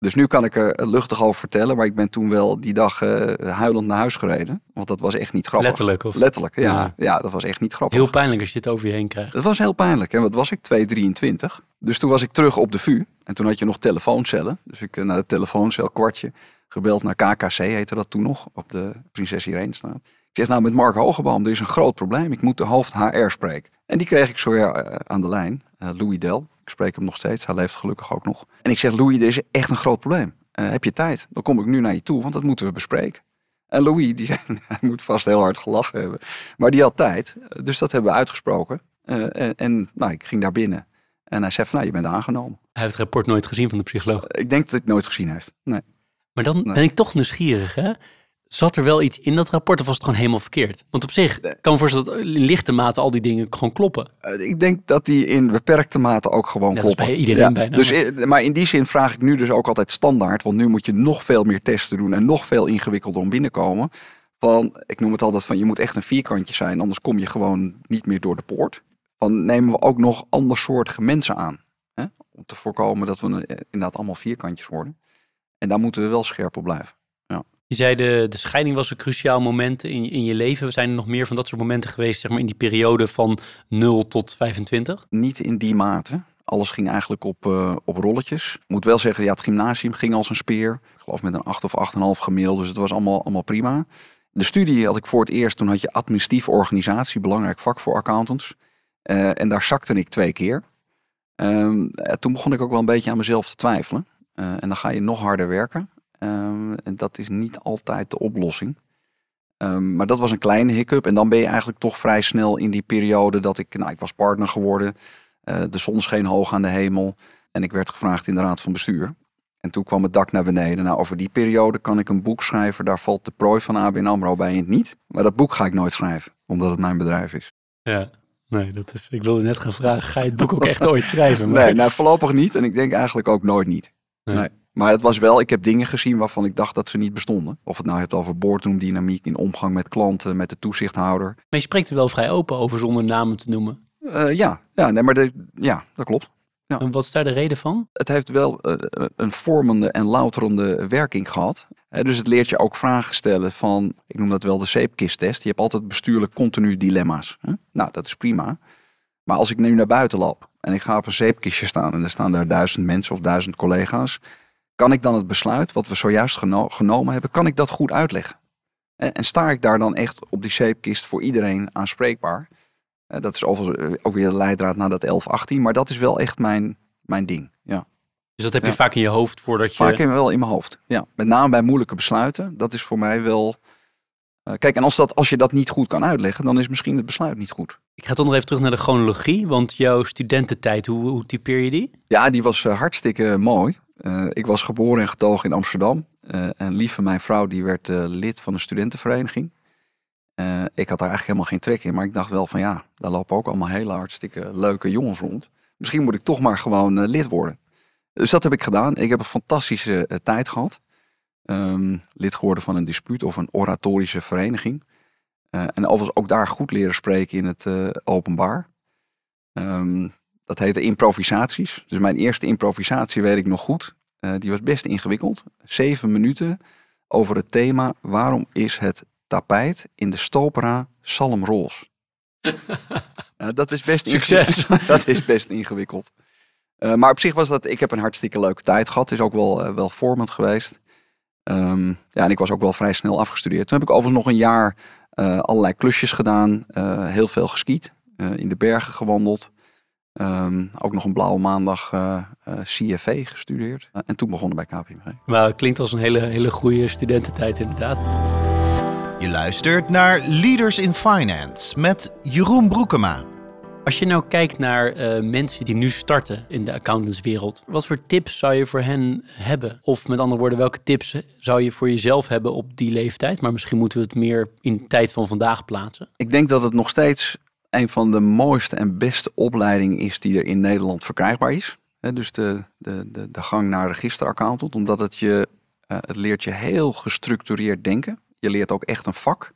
Dus nu kan ik er luchtig over vertellen, maar ik ben toen wel die dag uh, huilend naar huis gereden. Want dat was echt niet grappig. Letterlijk? Of? Letterlijk, ja, ja. ja. dat was echt niet grappig. Heel pijnlijk als je het over je heen krijgt. Dat was heel pijnlijk. En wat was ik? 223. Dus toen was ik terug op de VU. En toen had je nog telefooncellen. Dus ik naar de telefooncel, kwartje, gebeld naar KKC, heette dat toen nog, op de Prinses Irenestraat. Ik zeg nou met Mark Hogeboom, er is een groot probleem. Ik moet de hoofd HR spreken. En die kreeg ik zo ja, aan de lijn, uh, Louis Del. Ik spreek hem nog steeds. Hij leeft gelukkig ook nog. En ik zeg, Louis, er is echt een groot probleem. Uh, heb je tijd? Dan kom ik nu naar je toe, want dat moeten we bespreken. En Louis, die zei, hij moet vast heel hard gelachen hebben. Maar die had tijd. Dus dat hebben we uitgesproken. Uh, en, en nou, ik ging daar binnen. En hij zei van, nou, je bent aangenomen. Hij heeft het rapport nooit gezien van de psycholoog. Ik denk dat hij het nooit gezien heeft. Nee. Maar dan nee. ben ik toch nieuwsgierig, hè? Zat er wel iets in dat rapport of was het gewoon helemaal verkeerd? Want op zich kan me voorstellen dat in lichte mate al die dingen gewoon kloppen. Ik denk dat die in beperkte mate ook gewoon ja, kloppen. Dat is bij iedereen ja. bijna. Dus, maar in die zin vraag ik nu dus ook altijd standaard. Want nu moet je nog veel meer testen doen en nog veel ingewikkelder om binnenkomen. Van, ik noem het altijd van je moet echt een vierkantje zijn, anders kom je gewoon niet meer door de poort. Dan nemen we ook nog andersoortige mensen aan. Hè? Om te voorkomen dat we inderdaad allemaal vierkantjes worden. En daar moeten we wel scherp op blijven. Je zei de, de scheiding was een cruciaal moment in, in je leven. Zijn er nog meer van dat soort momenten geweest, zeg maar in die periode van 0 tot 25? Niet in die mate. Alles ging eigenlijk op, uh, op rolletjes. Ik moet wel zeggen, ja, het gymnasium ging als een speer. Ik geloof met een 8 of 8,5 gemiddeld. Dus het was allemaal, allemaal prima. De studie had ik voor het eerst. Toen had je administratieve organisatie, belangrijk vak voor accountants. Uh, en daar zakte ik twee keer. Uh, toen begon ik ook wel een beetje aan mezelf te twijfelen. En dan ga je nog harder werken. Um, en dat is niet altijd de oplossing. Um, maar dat was een kleine hiccup. En dan ben je eigenlijk toch vrij snel in die periode dat ik, nou, ik was partner geworden. Uh, de zon scheen hoog aan de hemel. En ik werd gevraagd in de raad van bestuur. En toen kwam het dak naar beneden. Nou, over die periode kan ik een boek schrijven. Daar valt de prooi van ABN AMRO bij in het niet. Maar dat boek ga ik nooit schrijven, omdat het mijn bedrijf is. Ja, nee, dat is, ik wilde net gaan vragen, ga je het boek ook echt ooit schrijven? Maar... Nee, nou voorlopig niet. En ik denk eigenlijk ook nooit niet. Nee. nee. Maar het was wel, ik heb dingen gezien waarvan ik dacht dat ze niet bestonden. Of het nou hebt over boardroomdynamiek in omgang met klanten, met de toezichthouder. Maar je spreekt er wel vrij open over zonder namen te noemen. Uh, ja, ja, nee, maar de, ja, dat klopt. Ja. En wat is daar de reden van? Het heeft wel uh, een vormende en louterende werking gehad. Uh, dus het leert je ook vragen stellen van, ik noem dat wel de zeepkisttest. Je hebt altijd bestuurlijk continu dilemma's. Nou, dat is prima. Maar als ik nu naar buiten loop en ik ga op een zeepkistje staan en er staan daar duizend mensen of duizend collega's kan ik dan het besluit wat we zojuist geno genomen hebben, kan ik dat goed uitleggen? En, en sta ik daar dan echt op die zeepkist voor iedereen aanspreekbaar? Uh, dat is overigens ook weer de leidraad naar dat 1118, maar dat is wel echt mijn, mijn ding. Ja. Dus dat heb je ja. vaak in je hoofd voordat je... Vaak in, wel in mijn hoofd, ja. Met name bij moeilijke besluiten. Dat is voor mij wel... Uh, kijk, en als, dat, als je dat niet goed kan uitleggen, dan is misschien het besluit niet goed. Ik ga toch nog even terug naar de chronologie, want jouw studententijd, hoe, hoe typeer je die? Ja, die was uh, hartstikke mooi. Uh, ik was geboren en getogen in Amsterdam. Uh, en lieve mijn vrouw die werd uh, lid van een studentenvereniging. ik had daar eigenlijk helemaal geen trek in. Maar ik dacht wel van ja, daar lopen ook allemaal hele hartstikke leuke jongens rond. Misschien moet ik toch maar gewoon lid worden. Dus dat heb ik gedaan. Ik heb een fantastische tijd gehad. Um, lid geworden van een dispuut of een oratorische vereniging. en overigens ook daar goed leren spreken in het openbaar. Um, dat heette improvisaties. Dus mijn eerste improvisatie weet ik nog goed. Uh, die was best ingewikkeld. Zeven minuten over het thema waarom is het tapijt in de stopera salmroze? uh, dat is best Succes. dat is best ingewikkeld. Uh, maar op zich was dat, ik heb een hartstikke leuke tijd gehad. Het is ook wel, uh, wel vormend geweest. Um, ja, en ik was ook wel vrij snel afgestudeerd. Toen heb ik overigens nog een jaar allerlei klusjes gedaan. heel veel geskiet. in de bergen gewandeld. Um, ook nog een blauwe maandag CFV gestudeerd. en toen begonnen bij KPMG. Maar het klinkt als een hele, hele goede studententijd inderdaad. Je luistert naar Leaders in Finance met Jeroen Broekema. Als je nou kijkt naar uh, mensen die nu starten in de accountantswereld, wat voor tips zou je voor hen hebben? Of met andere woorden, welke tips zou je voor jezelf hebben op die leeftijd? Maar misschien moeten we het meer in de tijd van vandaag plaatsen. Ik denk dat het nog steeds een van de mooiste en beste opleidingen is die er in Nederland verkrijgbaar is. Dus de, de, de, de, gang naar registeraccountant, omdat het je, uh, het leert je heel gestructureerd denken. Je leert ook echt een vak.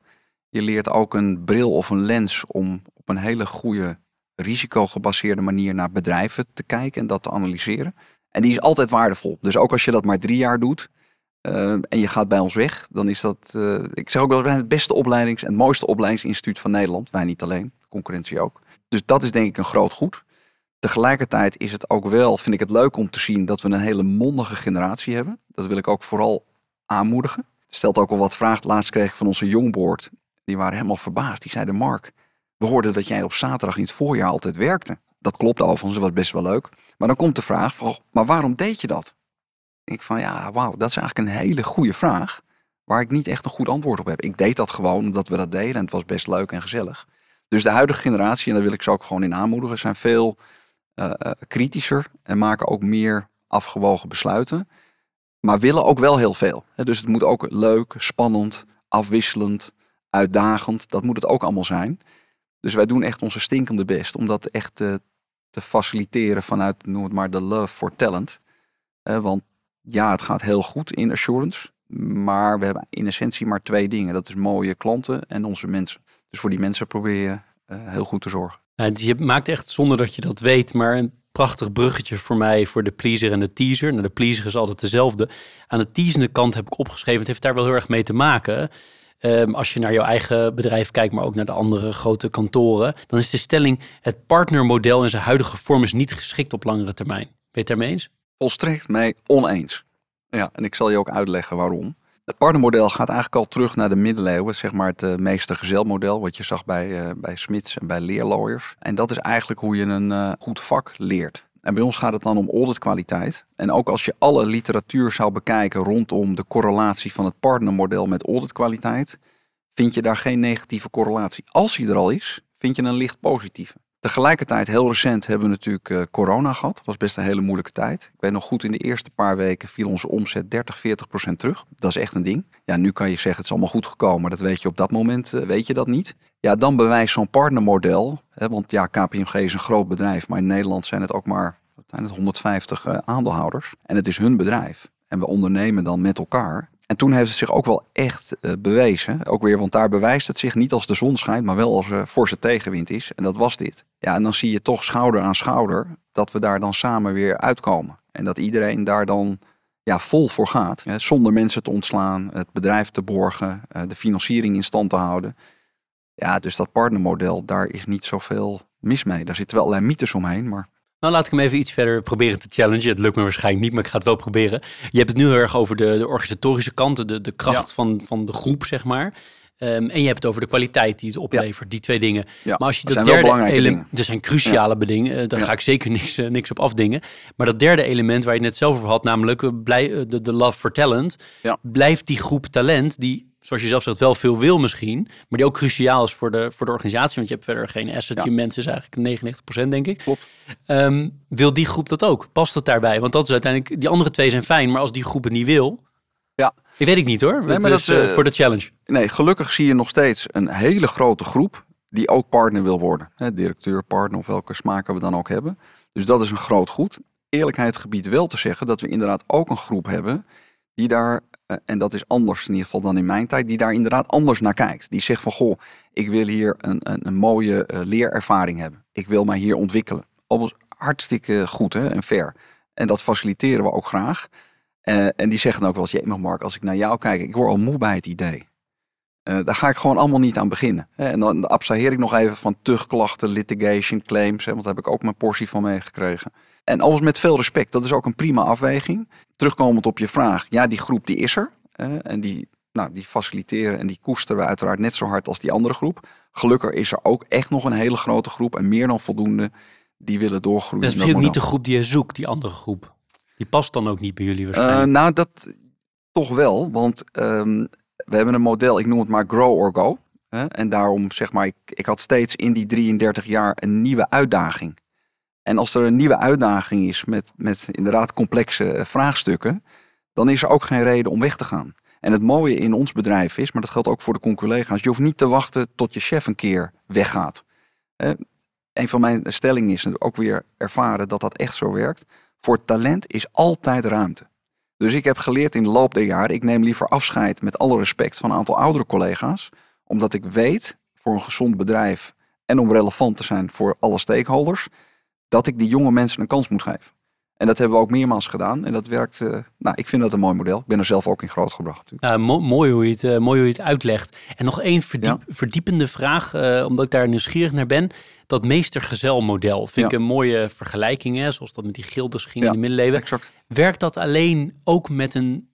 Je leert ook een bril of een lens om op een hele goede risicogebaseerde manier naar bedrijven te kijken en dat te analyseren. En die is altijd waardevol. Dus ook als je dat maar drie jaar doet uh, en je gaat bij ons weg, dan is dat, uh, ik zeg ook wel, wij het beste opleidings- en het mooiste opleidingsinstituut van Nederland. Wij niet alleen, concurrentie ook. Dus dat is denk ik een groot goed. Tegelijkertijd is het ook wel, vind ik het leuk om te zien dat we een hele mondige generatie hebben. Dat wil ik ook vooral aanmoedigen. Stelt ook wel wat vragen. Laatst kreeg ik van onze jongboard. Die waren helemaal verbaasd. Die zeiden, Mark, we hoorden dat jij op zaterdag in het voorjaar altijd werkte. Dat klopt overigens, dat was best wel leuk. Maar dan komt de vraag maar waarom deed je dat? Ik van, ja, wauw, dat is eigenlijk een hele goede vraag. Waar ik niet echt een goed antwoord op heb. Ik deed dat gewoon omdat we dat deden en het was best leuk en gezellig. Dus de huidige generatie, en daar wil ik ze ook gewoon in aanmoedigen, zijn veel uh, kritischer en maken ook meer afgewogen besluiten. Maar willen ook wel heel veel. Dus het moet ook leuk, spannend, afwisselend, uitdagend. Dat moet het ook allemaal zijn. Dus wij doen echt onze stinkende best om dat echt te, te faciliteren vanuit, noem het maar, de love for talent. want ja, het gaat heel goed in assurance. Maar we hebben in essentie maar twee dingen. Dat is mooie klanten en onze mensen. Dus voor die mensen probeer je uh, heel goed te zorgen. Ja, je maakt echt zonder dat je dat weet, maar een prachtig bruggetje voor mij voor de pleaser en de teaser. Nou, de pleaser is altijd dezelfde. Aan de teasende kant heb ik opgeschreven, het heeft daar wel heel erg mee te maken. Um, als je naar jouw eigen bedrijf kijkt, maar ook naar de andere grote kantoren, dan is de stelling: het partnermodel in zijn huidige vorm is niet geschikt op langere termijn. Ben je het daarmee eens? Volstrekt mee oneens. Ja, en ik zal je ook uitleggen waarom. Het partnermodel gaat eigenlijk al terug naar de middeleeuwen, zeg maar het uh, meestergezelmodel, wat je zag bij, uh, bij Smits en bij leerlawyers. En dat is eigenlijk hoe je een uh, goed vak leert. En bij ons gaat het dan om auditkwaliteit. En ook als je alle literatuur zou bekijken rondom de correlatie van het partnermodel met auditkwaliteit, vind je daar geen negatieve correlatie. Als die er al is, vind je een licht positieve. Tegelijkertijd, heel recent, hebben we natuurlijk uh, corona gehad. Dat was best een hele moeilijke tijd. Ik weet nog goed, in de eerste paar weken viel onze omzet 30, 40 procent terug. Dat is echt een ding. Ja, nu kan je zeggen, het is allemaal goed gekomen. Dat weet je op dat moment, uh, weet je dat niet. Ja, dan bewijst zo'n partnermodel. Hè, want ja, KPMG is een groot bedrijf. Maar in Nederland zijn het ook maar zijn het 150 uh, aandeelhouders. En het is hun bedrijf. En we ondernemen dan met elkaar. En toen heeft het zich ook wel echt uh, bewezen. Ook weer, want daar bewijst het zich niet als de zon schijnt, maar wel als er forse tegenwind is. En dat was dit. Ja, en dan zie je toch schouder aan schouder dat we daar dan samen weer uitkomen. En dat iedereen daar dan ja, vol voor gaat. Hè, zonder mensen te ontslaan, het bedrijf te borgen, uh, de financiering in stand te houden. Ja, dus dat partnermodel, daar is niet zoveel mis mee. Daar zitten wel allerlei mythes omheen, maar nou, laat ik hem even iets verder proberen te challengen. Het lukt me waarschijnlijk niet, maar ik ga het wel proberen. Je hebt het nu heel erg over de, de organisatorische kant, de, de kracht ja. van, van de groep, zeg maar. Um, en je hebt het over de kwaliteit die het oplevert, ja. die twee dingen. Ja, maar als je dat, dat derde element, er zijn cruciale ja. dingen, uh, daar ga ik zeker niks, uh, niks op afdingen. Maar dat derde element waar je het net zelf over had, namelijk uh, blij, de, de love for talent, blijft die groep talent die zoals je zelf zegt, wel veel wil misschien. Maar die ook cruciaal is voor de, voor de organisatie. Want je hebt verder geen asset. Ja. Je mensen is eigenlijk 99% denk ik. Klopt. Um, wil die groep dat ook? Past het daarbij? Want dat is uiteindelijk... Die andere twee zijn fijn. Maar als die groep het niet wil... Ja. Ik weet ik niet hoor. Nee, maar dat is uh, voor de challenge. Nee, gelukkig zie je nog steeds een hele grote groep... die ook partner wil worden. Directeur, partner of welke smaken we dan ook hebben. Dus dat is een groot goed. Eerlijkheid gebied wel te zeggen dat we inderdaad ook een groep hebben... die daar en dat is anders in ieder geval dan in mijn tijd, die daar inderdaad anders naar kijkt. Die zegt van, goh, ik wil hier een, een, een mooie uh, leerervaring hebben. Ik wil mij hier ontwikkelen. Alles hartstikke goed hè, en fair. En dat faciliteren we ook graag. Eh, en die zeggen ook wel eens, Mark, als ik naar jou kijk, ik word al moe bij het idee. Daar ga ik gewoon allemaal niet aan beginnen. En dan abstraheer ik nog even van tuchtklachten, litigation, claims. Hè, want daar heb ik ook mijn portie van meegekregen. En alles met veel respect. Dat is ook een prima afweging. Terugkomend op je vraag. Ja, die groep die is er. en die, nou, die faciliteren en die koesteren we uiteraard net zo hard als die andere groep. Gelukkig is er ook echt nog een hele grote groep. En meer dan voldoende die willen doorgroeien. Dat is niet de groep die je zoekt, die andere groep. Die past dan ook niet bij jullie waarschijnlijk. Uh, nou, dat toch wel. Want um, we hebben een model, ik noem het maar grow or go. Hè? En daarom zeg maar, ik, ik had steeds in die 33 jaar een nieuwe uitdaging. En als er een nieuwe uitdaging is met, met inderdaad complexe vraagstukken, dan is er ook geen reden om weg te gaan. En het mooie in ons bedrijf is, maar dat geldt ook voor de conculega's, je hoeft niet te wachten tot je chef een keer weggaat. een van mijn stellingen is ook weer ervaren dat dat echt zo werkt. Voor talent is altijd ruimte. Dus ik heb geleerd in de loop der jaren, ik neem liever afscheid met alle respect van een aantal oudere collega's, omdat ik weet voor een gezond bedrijf en om relevant te zijn voor alle stakeholders, dat ik die jonge mensen een kans moet geven. En dat hebben we ook meermaals gedaan. En dat werkt, uh, nou, ik vind dat een mooi model. Ik ben er zelf ook in grootgebracht. Ja, mooi, hoe je het, uh, mooi hoe je het uitlegt. En nog één verdiep, verdiepende vraag, uh, omdat ik daar nieuwsgierig naar ben. Dat meestergezelmodel vind ik een mooie vergelijking. Hè, zoals dat met die gildes ging in de middeleeuwen. Exact. Werkt dat alleen ook met, een,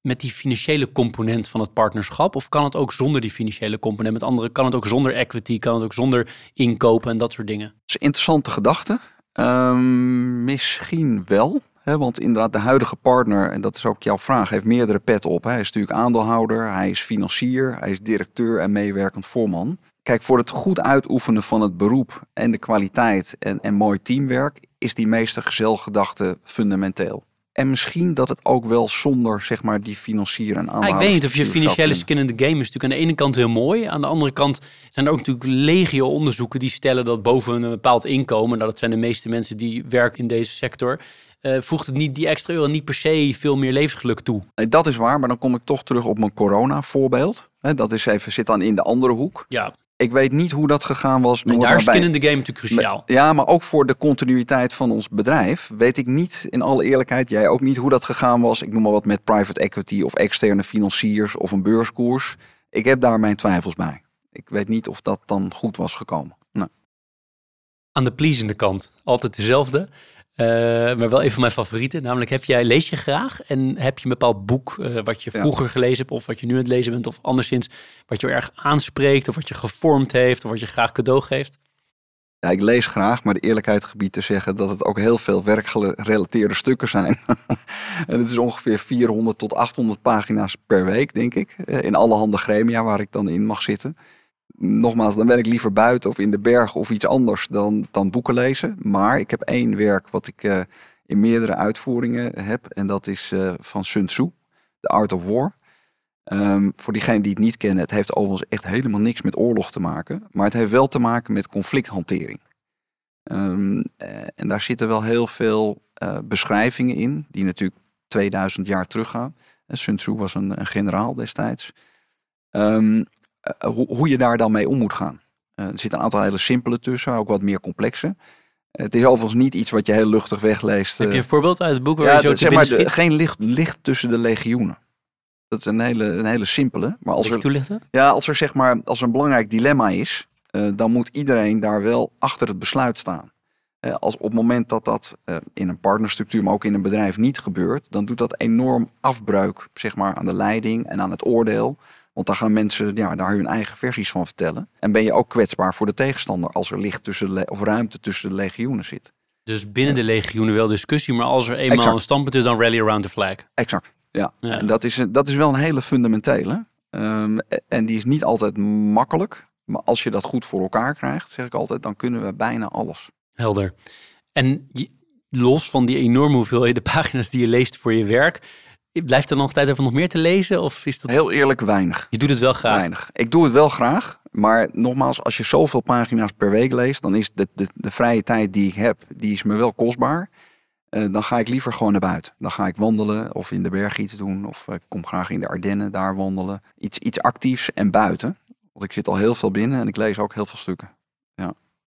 met die financiële component van het partnerschap? Of kan het ook zonder die financiële component? Met andere, kan het ook zonder equity? Kan het ook zonder inkopen en dat soort dingen? Dat is een interessante gedachte. Um, misschien wel. Want inderdaad, de huidige partner, en dat is ook jouw vraag, heeft meerdere petten op. Hij is natuurlijk aandeelhouder, hij is financier, hij is directeur en meewerkend voorman. Kijk, voor het goed uitoefenen van het beroep en de kwaliteit en, en mooi teamwerk is die meeste gezelgedachte fundamenteel. En misschien dat het ook wel zonder zeg maar, die financier en aandeelhouders... ik weet niet of je financiële skin in game is natuurlijk aan de ene kant heel mooi. Aan de andere kant zijn er ook natuurlijk legio onderzoeken die stellen dat boven een bepaald inkomen... nou dat zijn de meeste mensen die werken in deze sector... Uh, voegt het niet die extra euro niet per se veel meer levensgeluk toe. Nee, dat is waar, maar dan kom ik toch terug op mijn corona voorbeeld. Dat is even, zit dan in de andere hoek. Ja. Ik weet niet hoe dat gegaan was. En daar is skin in the game natuurlijk cruciaal. Ja, maar ook voor de continuïteit van ons bedrijf weet ik niet, in alle eerlijkheid, jij ook niet hoe dat gegaan was. Ik noem maar wat met private equity of externe financiers of een beurskoers. Ik heb daar mijn twijfels bij. Ik weet niet of dat dan goed was gekomen. Nee. Aan de pleasende kant, altijd dezelfde. Uh, maar wel een van mijn favorieten. Namelijk, heb jij, lees je graag en heb je een bepaald boek uh, wat je vroeger gelezen hebt of wat je nu aan het lezen bent of anderszins wat je erg aanspreekt of wat je gevormd heeft of wat je graag cadeau geeft? Ja, ik lees graag, maar de eerlijkheid gebied te zeggen dat het ook heel veel werkgerelateerde stukken zijn. en het is ongeveer 400 tot 800 pagina's per week, denk ik. Eh, in alle handen gremia waar ik dan in mag zitten nogmaals, dan ben ik liever buiten of in de berg of iets anders dan, dan boeken lezen. Maar ik heb één werk wat ik uh, in meerdere uitvoeringen heb. En dat is uh, van Sun Tzu, The Art of War. Um, voor diegenen die het niet kennen, het heeft overigens echt helemaal niks met oorlog te maken. Maar het heeft wel te maken met conflicthantering. Um, en daar zitten wel heel veel beschrijvingen in, die natuurlijk 2000 jaar teruggaan. Sun Tzu was een, een generaal destijds. Um, eh, hoe, hoe je daar dan mee om moet gaan. Eh, er zitten een aantal hele simpele tussen, ook wat meer complexe. Het is overigens niet iets wat je heel luchtig wegleest. Heb je een eh. voorbeeld uit het boek waar ja, je zo zeg maar, Geen licht, licht tussen de legioenen. Dat is een hele, een hele simpele. Maar als er, toelichten? Ja, als er zeg maar als er een belangrijk dilemma is, dan moet iedereen daar wel achter het besluit staan. als op het moment dat dat in een partnerstructuur, maar ook in een bedrijf niet gebeurt, dan doet dat enorm afbreuk zeg maar, aan de leiding en aan het oordeel. Want dan gaan mensen ja, daar hun eigen versies van vertellen. En ben je ook kwetsbaar voor de tegenstander als er licht tussen of ruimte tussen de legioenen zit. Dus binnen de legioenen wel discussie, maar als er eenmaal een standpunt is, dan rally around the flag. Exact, ja. En dat is, dat is wel een hele fundamentele. Um, en die is niet altijd makkelijk. Maar als je dat goed voor elkaar krijgt, zeg ik altijd, dan kunnen we bijna alles. Helder. En los van die enorme hoeveelheden pagina's die je leest voor je werk, Blijft er nog tijd even nog meer te lezen? Of is dat... Heel eerlijk, weinig. Je doet het wel graag? Weinig. Ik doe het wel graag. Maar nogmaals, als je zoveel pagina's per week leest, dan is de, de, de vrije tijd die ik heb, die is me wel kostbaar. Uh, dan ga ik liever gewoon naar buiten. Dan ga ik wandelen of in de berg iets doen. Of ik kom graag in de Ardennen daar wandelen. Iets, iets actiefs en buiten. Want ik zit al heel veel binnen en ik lees ook heel veel stukken.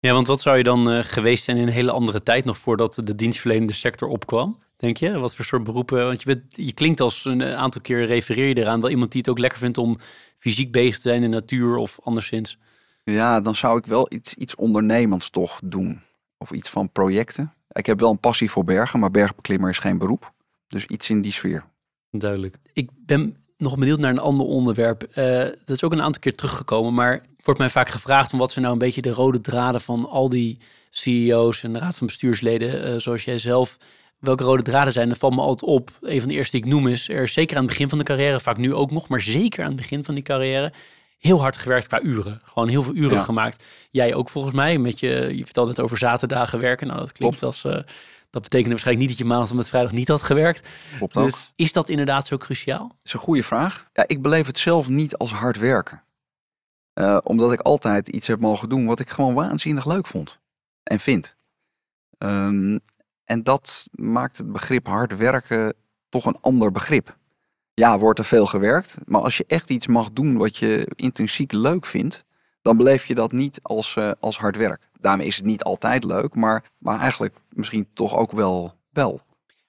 Ja, want wat zou je dan uh, geweest zijn in een hele andere tijd nog voordat de dienstverlenende sector opkwam? Denk je? Wat voor soort beroepen? Want je, bent, je klinkt als een aantal keer refereer je eraan wel iemand die het ook lekker vindt om fysiek bezig te zijn in de natuur of anderszins. Ja, dan zou ik wel iets, iets ondernemends toch doen. Of iets van projecten. Ik heb wel een passie voor bergen, maar bergbeklimmer is geen beroep. Dus iets in die sfeer. Duidelijk. Ik ben nog benieuwd naar een ander onderwerp. Uh, dat is ook een aantal keer teruggekomen, maar wordt mij vaak gevraagd om wat zijn nou een beetje de rode draden van al die CEO's en de raad van bestuursleden, uh, zoals jij zelf. Welke rode draden zijn? Dat valt me altijd op. Een van de eerste die ik noem is er zeker aan het begin van de carrière, vaak nu ook nog, maar zeker aan het begin van die carrière, heel hard gewerkt qua uren. Gewoon heel veel uren gemaakt. Jij ook volgens mij, met je, je vertelde het over zaterdagen werken. Nou, dat klinkt als, uh, dat betekent waarschijnlijk niet dat je maandag tot met vrijdag niet had gewerkt. Klopt dus ook. is dat inderdaad zo cruciaal? Dat is een goede vraag. Ja, ik beleef het zelf niet als hard werken. Uh, omdat ik altijd iets heb mogen doen wat ik gewoon waanzinnig leuk vond. En vind. Um, en dat maakt het begrip hard werken toch een ander begrip ja, wordt er veel gewerkt. Maar als je echt iets mag doen wat je intrinsiek leuk vindt, dan beleef je dat niet als, uh, als hard werk. Daarmee is het niet altijd leuk, maar, maar eigenlijk misschien toch ook wel wel.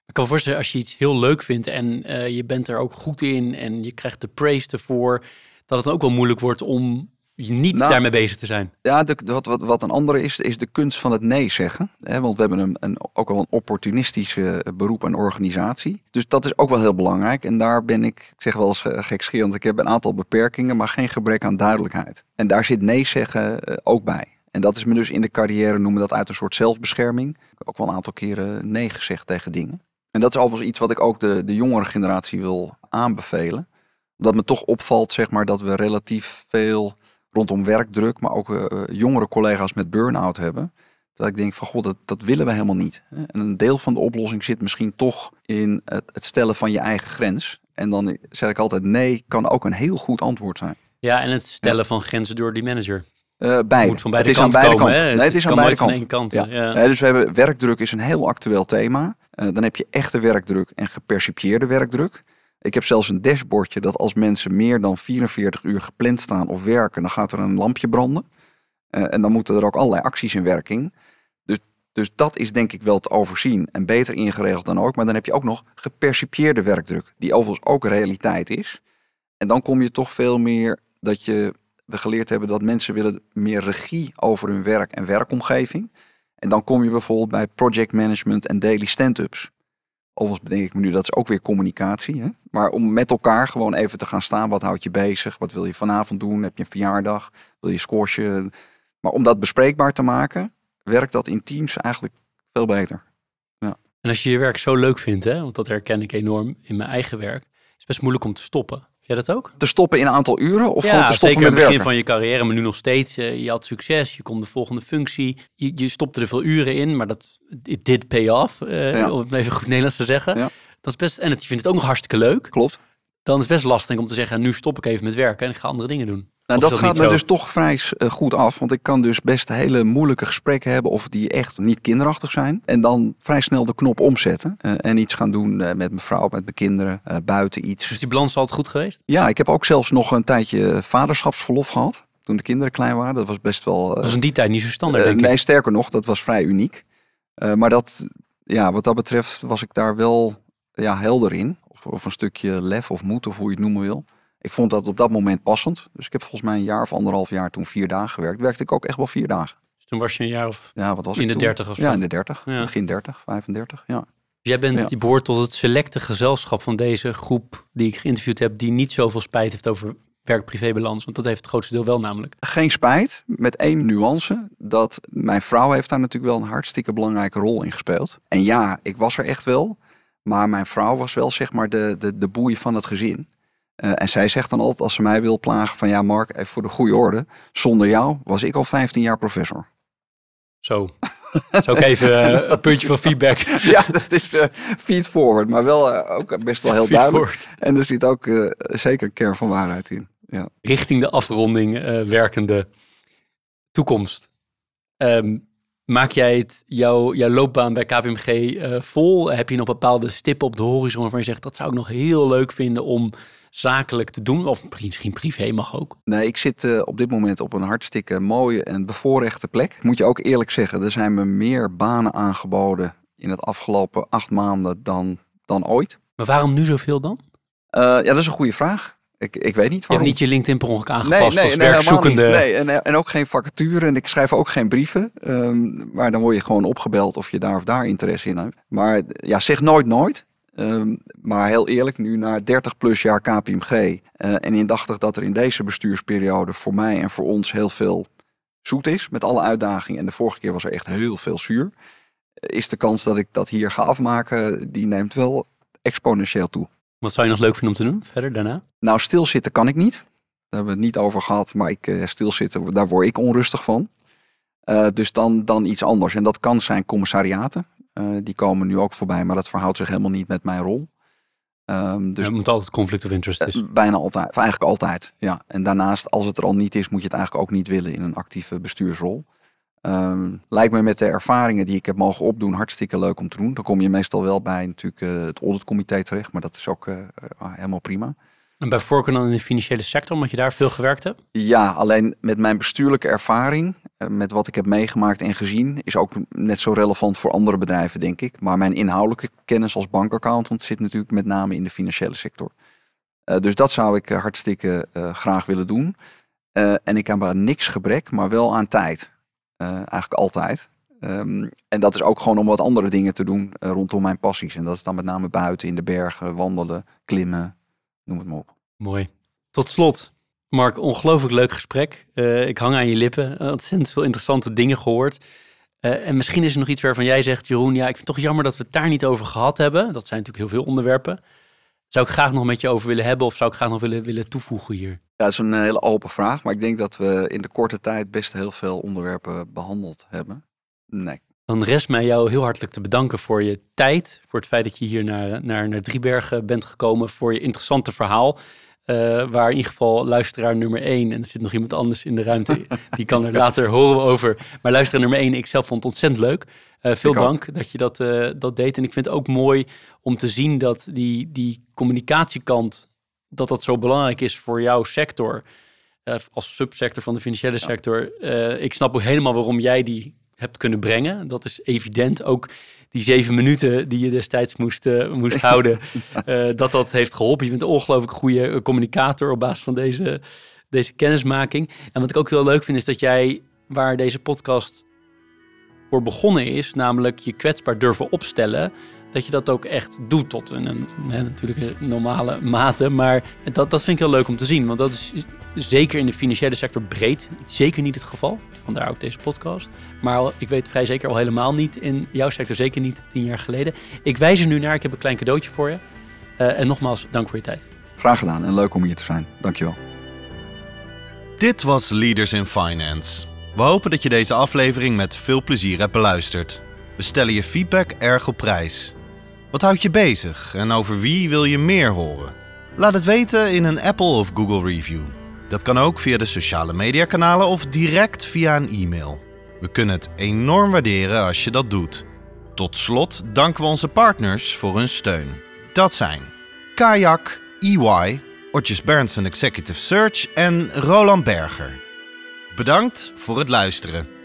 Ik kan me voorstellen, als je iets heel leuk vindt en uh, je bent er ook goed in en je krijgt de praise ervoor, dat het ook wel moeilijk wordt om niet nou, daarmee bezig te zijn. Ja, de, wat, wat, wat een andere is, is de kunst van het nee zeggen. want we hebben een, een, ook wel een opportunistische beroep en organisatie. Dus dat is ook wel heel belangrijk. En daar ben ik, ik zeg wel eens uh, gekscherend, ik heb een aantal beperkingen, maar geen gebrek aan duidelijkheid. En daar zit nee zeggen uh, ook bij. En dat is me dus in de carrière, noemen dat uit een soort zelfbescherming. Ook wel een aantal keren nee gezegd tegen dingen. En dat is overigens iets wat ik ook de, de jongere generatie wil aanbevelen. Dat me toch opvalt, zeg maar, dat we relatief veel rondom werkdruk, maar ook uh, jongere collega's met burn-out hebben. Dat ik denk van god, dat, dat willen we helemaal niet. En een deel van de oplossing zit misschien toch in het, het stellen van je eigen grens. En dan zeg ik altijd nee, kan ook een heel goed antwoord zijn. Ja, en het stellen van grenzen door die manager. Uh, beide. Moet van beide het is aan beide komen, kanten. Nee, het is aan beide kanten. Kant, ja. ja. dus we hebben werkdruk is een heel actueel thema. Uh, dan heb je echte werkdruk en gepercipieerde werkdruk. Ik heb zelfs een dashboardje dat als mensen meer dan 44 uur gepland staan of werken, dan gaat er een lampje branden. Uh, en dan moeten er ook allerlei acties in werking. Dus, dus dat is denk ik wel te overzien en beter ingeregeld dan ook. Maar dan heb je ook nog gepercipieerde werkdruk, die overigens ook realiteit is. En dan kom je toch veel meer dat je, we geleerd hebben dat mensen willen meer regie over hun werk en werkomgeving. En dan kom je bijvoorbeeld bij project management en daily stand-ups. Overigens bedenk ik me nu, dat is ook weer communicatie. Hè? Maar om met elkaar gewoon even te gaan staan. Wat houdt je bezig? Wat wil je vanavond doen? Heb je een verjaardag? Wil je squashen? Maar om dat bespreekbaar te maken, werkt dat in teams eigenlijk veel beter. Ja. En als je je werk zo leuk vindt, hè, want dat herken ik enorm in mijn eigen werk, is het best moeilijk om te stoppen. Jij dat ook? Te stoppen in een aantal uren of ja, gewoon te stoppen zeker met het begin werken? van je carrière, maar nu nog steeds. Je had succes, je komt de volgende functie. Je, je stopte er veel uren in, maar dat it did pay off, Ja. om het even goed Nederlands te zeggen. Ja. Dat is best, en het, je vindt het ook nog hartstikke leuk. Klopt. Dan is het best lastig om te zeggen, nu stop ik even met werken en ik ga andere dingen doen. Nou, Of dat is gaat me zo? dus toch vrij eh, goed af. Want ik kan dus best hele moeilijke gesprekken hebben. Of die echt niet kinderachtig zijn. En dan vrij snel de knop omzetten. eh, en iets gaan doen eh, met mijn vrouw, met mijn kinderen. eh, buiten iets. Dus die balans is altijd goed geweest? Ja, ik heb ook zelfs nog een tijdje vaderschapsverlof gehad. Toen de kinderen klein waren. Dat was best wel... Dat was in die tijd niet zo standaard, denk ik. nee, sterker nog, dat was vrij uniek. Eh, maar dat, ja, wat dat betreft was ik daar wel ja, helder in. Of, een stukje lef of moed, of hoe je het noemen wil. Ik vond dat op dat moment passend. Dus ik heb volgens mij een jaar of anderhalf jaar toen vier dagen gewerkt. Werkte ik ook echt wel vier dagen. Dus toen was je een jaar of... Ja, wat was In ik de toen? 30 of zo? Ja, in de 30. Ja. Begin 30, 35. Ja. Jij bent, Ja. je behoort tot het selecte gezelschap van deze groep die ik geïnterviewd heb, die niet zoveel spijt heeft over werk-privébalans. Want dat heeft het grootste deel wel namelijk. Geen spijt, met één nuance. Dat mijn vrouw heeft daar natuurlijk wel een hartstikke belangrijke rol in gespeeld. En ja, ik was er echt wel. Maar mijn vrouw was wel zeg maar de, de, de boei van het gezin. Eh, en zij zegt dan altijd als ze mij wil plagen van ja Mark, even voor de goede orde. Zonder jou was ik al 15 jaar professor. Zo. Zou ik even eh, een puntje van feedback. ja, dat is eh feed forward, maar wel ook best wel heel duidelijk. forward. En er zit ook zeker een kern van waarheid in. Ja. Richting de afronding werkende toekomst. Ehm, maak jij het, jouw, jouw loopbaan bij KPMG eh, vol? Heb je nog bepaalde stippen op de horizon waarvan je zegt dat zou ik nog heel leuk vinden om zakelijk te doen? Of misschien privé mag ook. Nee, ik zit eh, op dit moment op een hartstikke mooie en bevoorrechte plek. Moet je ook eerlijk zeggen, er zijn me meer banen aangeboden in het afgelopen acht maanden dan, dan ooit. Maar waarom nu zoveel dan? Uh, ja, dat is een goede vraag. Ik, ik weet niet waarom. Je hebt niet je LinkedIn per ongeluk aangepast nee, nee, als nee, werkzoekende. Nee, en, en ook geen vacature. En ik schrijf ook geen brieven. Um, maar dan word je gewoon opgebeld of je daar of daar interesse in hebt. Maar ja, zeg nooit nooit. Um, maar heel eerlijk, nu na 30 plus jaar KPMG uh, en indachtig dat er in deze bestuursperiode voor mij en voor ons heel veel zoet is met alle uitdagingen. En de vorige keer was er echt heel veel zuur. Is de kans dat ik dat hier ga afmaken, die neemt wel exponentieel toe. Wat zou je nog leuk vinden om te doen verder daarna? Nou, stilzitten kan ik niet. Daar hebben we het niet over gehad, maar ik uh, stilzitten, daar word ik onrustig van. Uh, dus dan, dan iets anders. En dat kan zijn commissariaten. Uh, die komen nu ook voorbij, maar dat verhoudt zich helemaal niet met mijn rol. Um, dus, ja, het moet altijd conflict of interest is. Bijna altijd, of eigenlijk altijd. Ja. En daarnaast, als het er al niet is, moet je het eigenlijk ook niet willen in een actieve bestuursrol. Um, lijkt me met de ervaringen die ik heb mogen opdoen hartstikke leuk om te doen. Dan kom je meestal wel bij natuurlijk uh, het auditcomité terecht, maar dat is ook uh, helemaal prima. En bij voorkeur dan in de financiële sector, omdat je daar veel gewerkt hebt? Ja, alleen met mijn bestuurlijke ervaring, uh, met wat ik heb meegemaakt en gezien, is ook net zo relevant voor andere bedrijven, denk ik. Maar mijn inhoudelijke kennis als bankaccountant zit natuurlijk met name in de financiële sector. dus dat zou ik hartstikke graag willen doen. en ik heb aan niks gebrek, maar wel aan tijd. Eh, eigenlijk altijd. Um, en dat is ook gewoon om wat andere dingen te doen rondom mijn passies. En dat is dan met name buiten in de bergen, wandelen, klimmen, noem het maar op. Mooi. Tot slot, Mark, ongelooflijk leuk gesprek. Uh, ik hang aan je lippen. Ontzettend veel interessante dingen gehoord. en misschien is er nog iets waarvan jij zegt, Jeroen, ja, ik vind het toch jammer dat we het daar niet over gehad hebben. Dat zijn natuurlijk heel veel onderwerpen. Zou ik graag nog met je over willen hebben of zou ik graag nog willen, willen toevoegen hier? Ja, dat is een hele open vraag. Maar ik denk dat we in de korte tijd best heel veel onderwerpen behandeld hebben. Nee. Dan rest mij jou heel hartelijk te bedanken voor je tijd. Voor het feit dat je hier naar, naar, naar Driebergen bent gekomen. Voor je interessante verhaal. Uh, waar in ieder geval luisteraar nummer 1, en er zit nog iemand anders in de ruimte, die kan er later horen over. Maar luisteraar nummer 1, ik zelf vond het ontzettend leuk. Uh, veel dank dat je dat, uh, dat deed. En ik vind het ook mooi om te zien dat die, die communicatiekant dat dat zo belangrijk is voor jouw sector. Als subsector van de financiële sector. Ik snap ook helemaal waarom jij die hebt kunnen brengen. Dat is evident. Ook die zeven minuten die je destijds moest, uh, moest houden. dat dat heeft geholpen. Je bent een ongelooflijk goede communicator op basis van deze, deze kennismaking. En wat ik ook heel leuk vind is dat jij, waar deze podcast voor begonnen is, namelijk je kwetsbaar durven opstellen dat je dat ook echt doet tot een, een, natuurlijk een normale mate. Maar dat, dat vind ik heel leuk om te zien. Want dat is zeker in de financiële sector breed zeker niet het geval. Vandaar ook deze podcast. Maar ik weet vrij zeker al helemaal niet in jouw sector. Zeker niet tien jaar geleden. Ik wijs er nu naar. Ik heb een klein cadeautje voor je. Uh, en nogmaals, dank voor je tijd. Graag gedaan en leuk om hier te zijn. Dankjewel. Dit was Leaders in Finance. We hopen dat je deze aflevering met veel plezier hebt beluisterd. We stellen je feedback erg op prijs. Wat houdt je bezig en over wie wil je meer horen? Laat het weten in een Apple of Google review. Dat kan ook via de sociale mediakanalen of direct via een e-mail. We kunnen het enorm waarderen als je dat doet. Tot slot danken we onze partners voor hun steun. Dat zijn Kayak, EY, Otjes Berndsen Executive Search en Roland Berger. Bedankt voor het luisteren.